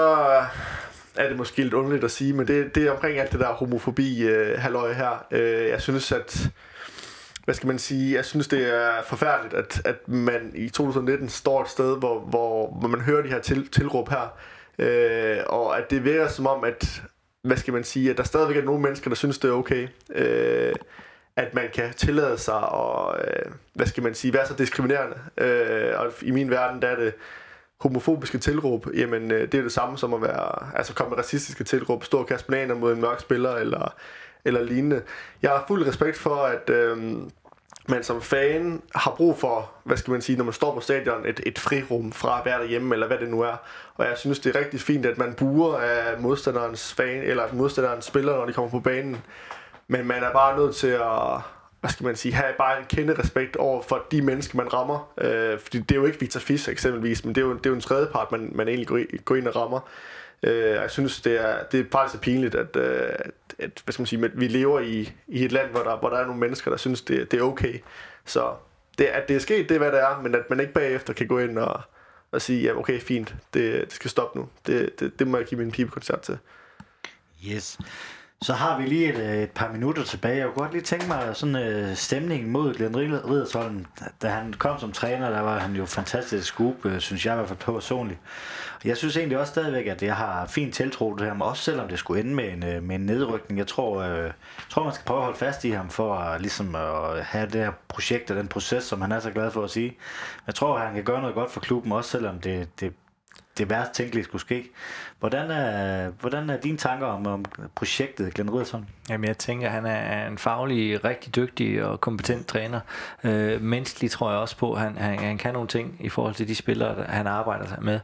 er det måske lidt underligt at sige, men det, det er omkring alt det der homofobi øh, halløj her. Øh, jeg synes, at hvad skal man sige, jeg synes det er forfærdeligt, at, at man i 2019 står et sted, hvor, hvor, hvor man hører de her til, tilråb her, øh, og at det virker som om, at hvad skal man sige, at der stadigvæk er nogle mennesker, der synes, det er okay, øh, at man kan tillade sig at, øh, hvad skal man sige, være så diskriminerende. Øh, og i min verden, der er det homofobiske tilråb, jamen øh, det er det samme som at være, altså komme med racistiske tilråb, stå og kaste bananer mod en mørk spiller, eller, eller lignende. Jeg har fuld respekt for, at øh, man som fan har brug for, hvad skal man sige, når man står på stadion, et, et frirum fra at være derhjemme, eller hvad det nu er. Og jeg synes, det er rigtig fint, at man buer af modstanderens fan, eller modstanderens spiller, når de kommer på banen. Men man er bare nødt til at, hvad skal man sige, have bare en kende respekt over for de mennesker, man rammer. Øh, fordi det er jo ikke Victor Fisch eksempelvis, men det er jo, det er jo en tredje part, man, man egentlig går, går ind og rammer. Øh, jeg synes, det er, det er faktisk pinligt, at, at, at, hvad skal man sige, at vi lever i, i et land, hvor der, hvor der er nogle mennesker, der synes, det, det er okay. Så det, at det er sket, det er, hvad det er, men at man ikke bagefter kan gå ind og, og sige, ja, okay, fint, det, det skal stoppe nu. Det, det, det må jeg give min pibekoncert til. Yes. Så har vi lige et, øh, et par minutter tilbage. Jeg kunne godt lige tænke mig sådan øh, stemningen mod Glenn Riddersholm. Da han kom som træner, der var han jo fantastisk scoop, øh, synes jeg i hvert fald personligt. Jeg synes egentlig også stadigvæk, at jeg har fint tiltro til ham, også selvom det skulle ende med en, øh, med en nedrykning. Jeg tror, øh, tror, man skal prøve at holde fast i ham for at, ligesom at have det her projekt og den proces, som han er så glad for at sige. Jeg tror, at han kan gøre noget godt for klubben, også selvom det, det det værst tænkelige skulle ske. Hvordan er, hvordan er dine tanker om, om projektet, Glenn Riddersson? Jamen, jeg tænker, at han er en faglig, rigtig dygtig og kompetent træner. Øh, menneskeligt tror jeg også på, at han, han, han kan nogle ting i forhold til de spillere, han arbejder med.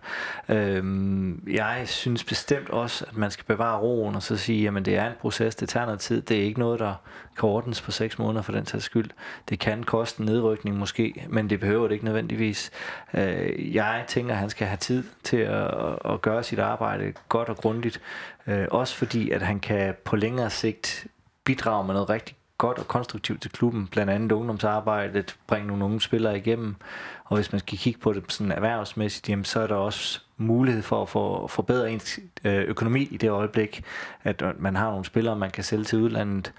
Øh, jeg synes bestemt også, at man skal bevare roen og så sige, at det er en proces, det tager noget tid. Det er ikke noget, der kortens på seks måneder for den sags skyld. Det kan koste en nedrykning måske, men det behøver det ikke nødvendigvis. Øh, jeg tænker, at han skal have tid til at, at gøre sit arbejde godt og grundigt. Øh, også fordi, at han kan på længere sigt bidrage med noget rigtig godt og konstruktivt til klubben, blandt andet ungdomsarbejdet, bringe nogle unge spillere igennem, og hvis man skal kigge på det sådan erhvervsmæssigt, jamen, så er der også mulighed for at få forbedre ens øh, økonomi i det øjeblik, at man har nogle spillere, man kan sælge til udlandet.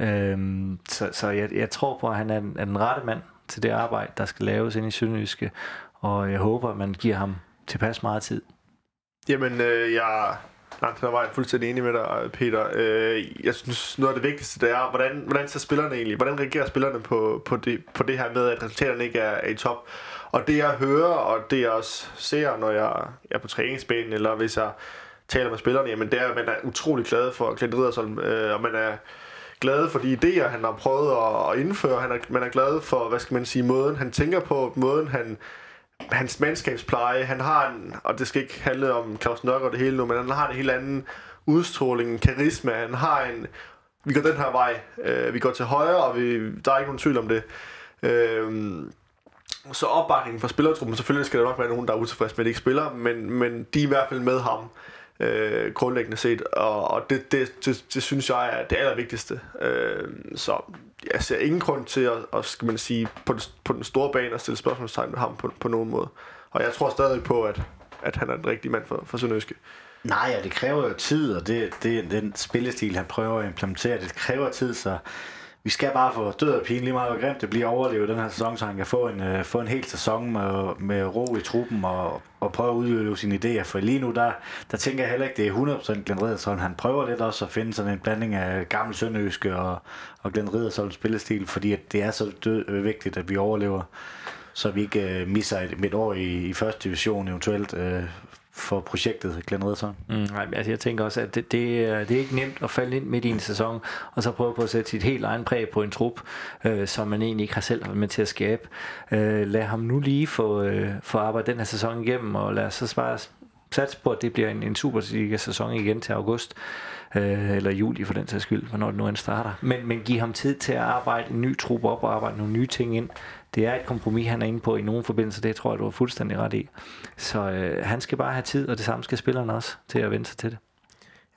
Øhm, så så jeg, jeg tror på, at han er den, er den rette mand til det arbejde, der skal laves ind i Sønderjyske, og jeg håber, at man giver ham tilpas meget tid. Jamen, øh, jeg langt hen var fuldstændig enig med dig, Peter. Øh, jeg synes, noget af det vigtigste, det er, hvordan, hvordan ser spillerne egentlig? Hvordan reagerer spillerne på, på, det, på det her med, at resultaterne ikke er, er i top? Og det jeg hører, og det jeg også ser, når jeg er på træningsbanen, eller hvis jeg taler med spillerne, jamen det er, at man er utrolig glad for Clint Riddersholm, øh, og man er glade for de idéer, han har prøvet at, at indføre. Han er, man er glad for, hvad skal man sige, måden han tænker på, måden han hans mandskabspleje, han har en, og det skal ikke handle om Claus Nørgaard og det hele nu, men han har en helt anden udstråling, en karisma, han har en, vi går den her vej, øh, vi går til højre, og vi, der er ikke nogen tvivl om det. Øh, så opbakningen fra spillertruppen, selvfølgelig skal der nok være nogen, der er utilfredse med, at de ikke spiller, men, men de er i hvert fald med ham, øh, grundlæggende set, og, og det, det, det, det synes jeg er det allervigtigste. Øh, så jeg ser ingen grund til at, at skal man sige, på, den, på den store bane at stille spørgsmålstegn med ham på, på nogen måde. Og jeg tror stadig på, at, at han er den rigtige mand for, for Sønderjyske. Nej, ja, det kræver jo tid, og det, det, den spillestil, han prøver at implementere, det kræver tid, så vi skal bare få død og pine lige meget, hvor grimt det bliver overlevet den her sæson, så han kan få en, øh, få en hel sæson med, med ro i truppen og, og prøve at udøve sine idéer. For lige nu, der, der tænker jeg heller ikke, det er 100% Glenn Riddersholm. Han prøver lidt også at finde sådan en blanding af gammel sønderjyske og, og Glenn Riddersholms spillestil, fordi at det er så død, øh, vigtigt, at vi overlever så vi ikke øh, misser et, et år i, i første division eventuelt, Øh, for projektet, Glenn Riddersson? Mm, nej, altså jeg tænker også, at det, det, er, det er ikke nemt at falde ind midt i en sæson, og så prøve på at sætte sit helt egen præg på en trup, øh, som man egentlig ikke har selv været med til at skabe. Øh, lad ham nu lige få, øh, få arbejdet den her sæson igennem, og lad os så bare satse på, at det bliver en, en Superliga-sæson igen til august, øh, eller juli for den sags skyld, hvornår det nu end starter. Men, men giv ham tid til at arbejde en ny trup op og arbejde nogle nye ting ind, det er et kompromis, han er inde på i nogle forbindelser, det tror jeg, du har fuldstændig ret i. Så øh, han skal bare have tid, og det samme skal spillerne også, til at vende sig til det.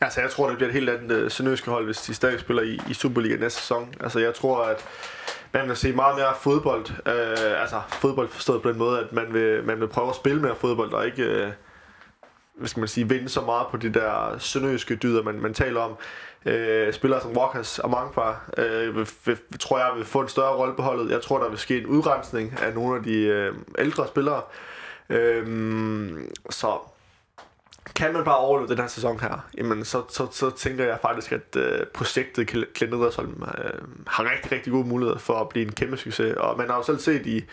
Altså, jeg tror, det bliver et helt andet øh, sønderjyske hold, hvis de stadig spiller i, i Superliga næste sæson. Altså, jeg tror, at man vil se meget mere fodbold. Øh, altså, fodbold forstået på den måde, at man vil, man vil prøve at spille mere fodbold, og ikke, øh, hvad skal man sige, vinde så meget på de der sønderjyske dyder, man, man taler om. Øh, spillere som Walkers og Mangfar, øh, vil, vil, tror jeg vil få en større rolle på holdet. Jeg tror, der vil ske en udrensning af nogle af de øh, ældre spillere. Øh, så kan man bare overleve den her sæson her, jamen så, så, så tænker jeg faktisk, at øh, projektet Klendt Edersholm øh, har rigtig, rigtig gode muligheder for at blive en kæmpe succes. Og man har jo selv set i,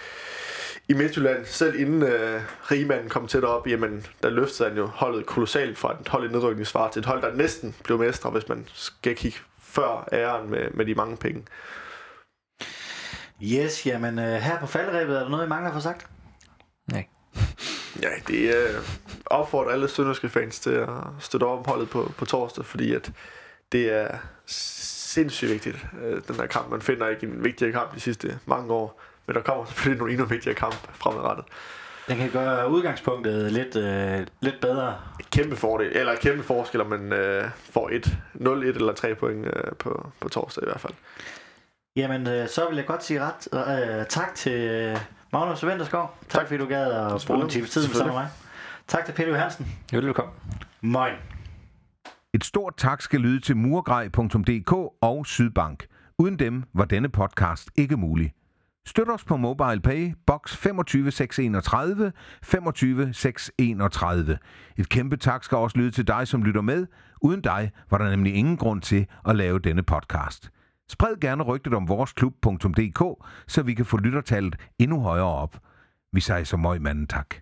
i Midtjylland, selv inden øh, Rigmanden kom tæt op, jamen der løftede han jo holdet kolossalt fra et hold i nedrykningsfart til et hold, der næsten blev mestre, hvis man skal kigge før æren med, med de mange penge. Yes, jamen øh, her på faldrebet, er der noget, I mangler for sagt? Nej. Ja, det er øh, opfordrer alle sønderske fans til at støtte op om holdet på, på torsdag, fordi at det er sindssygt vigtigt, øh, den der kamp. Man finder ikke en vigtigere kamp de sidste mange år, men der kommer selvfølgelig nogle endnu vigtigere kamp fremadrettet. Den kan gøre udgangspunktet lidt, øh, lidt bedre. Et kæmpe fordel, eller kæmpe forskel, om man øh, får et 0-1 eller 3 point øh, på, på torsdag i hvert fald. Jamen, øh, så vil jeg godt sige ret øh, tak til øh, Magnus Venterskov. Tak, tak fordi du gad at bruge en time tid sammen med mig. Tak til Peter Hansen. Velkommen. Moin. Et stort tak skal lyde til murgrej.dk og Sydbank. Uden dem var denne podcast ikke mulig. Støt os på MobilePay, box 25631, 25631. Et kæmpe tak skal også lyde til dig, som lytter med. Uden dig var der nemlig ingen grund til at lave denne podcast. Spred gerne rygtet om voresklub.dk, så vi kan få lyttertallet endnu højere op. Vi siger så møg manden tak.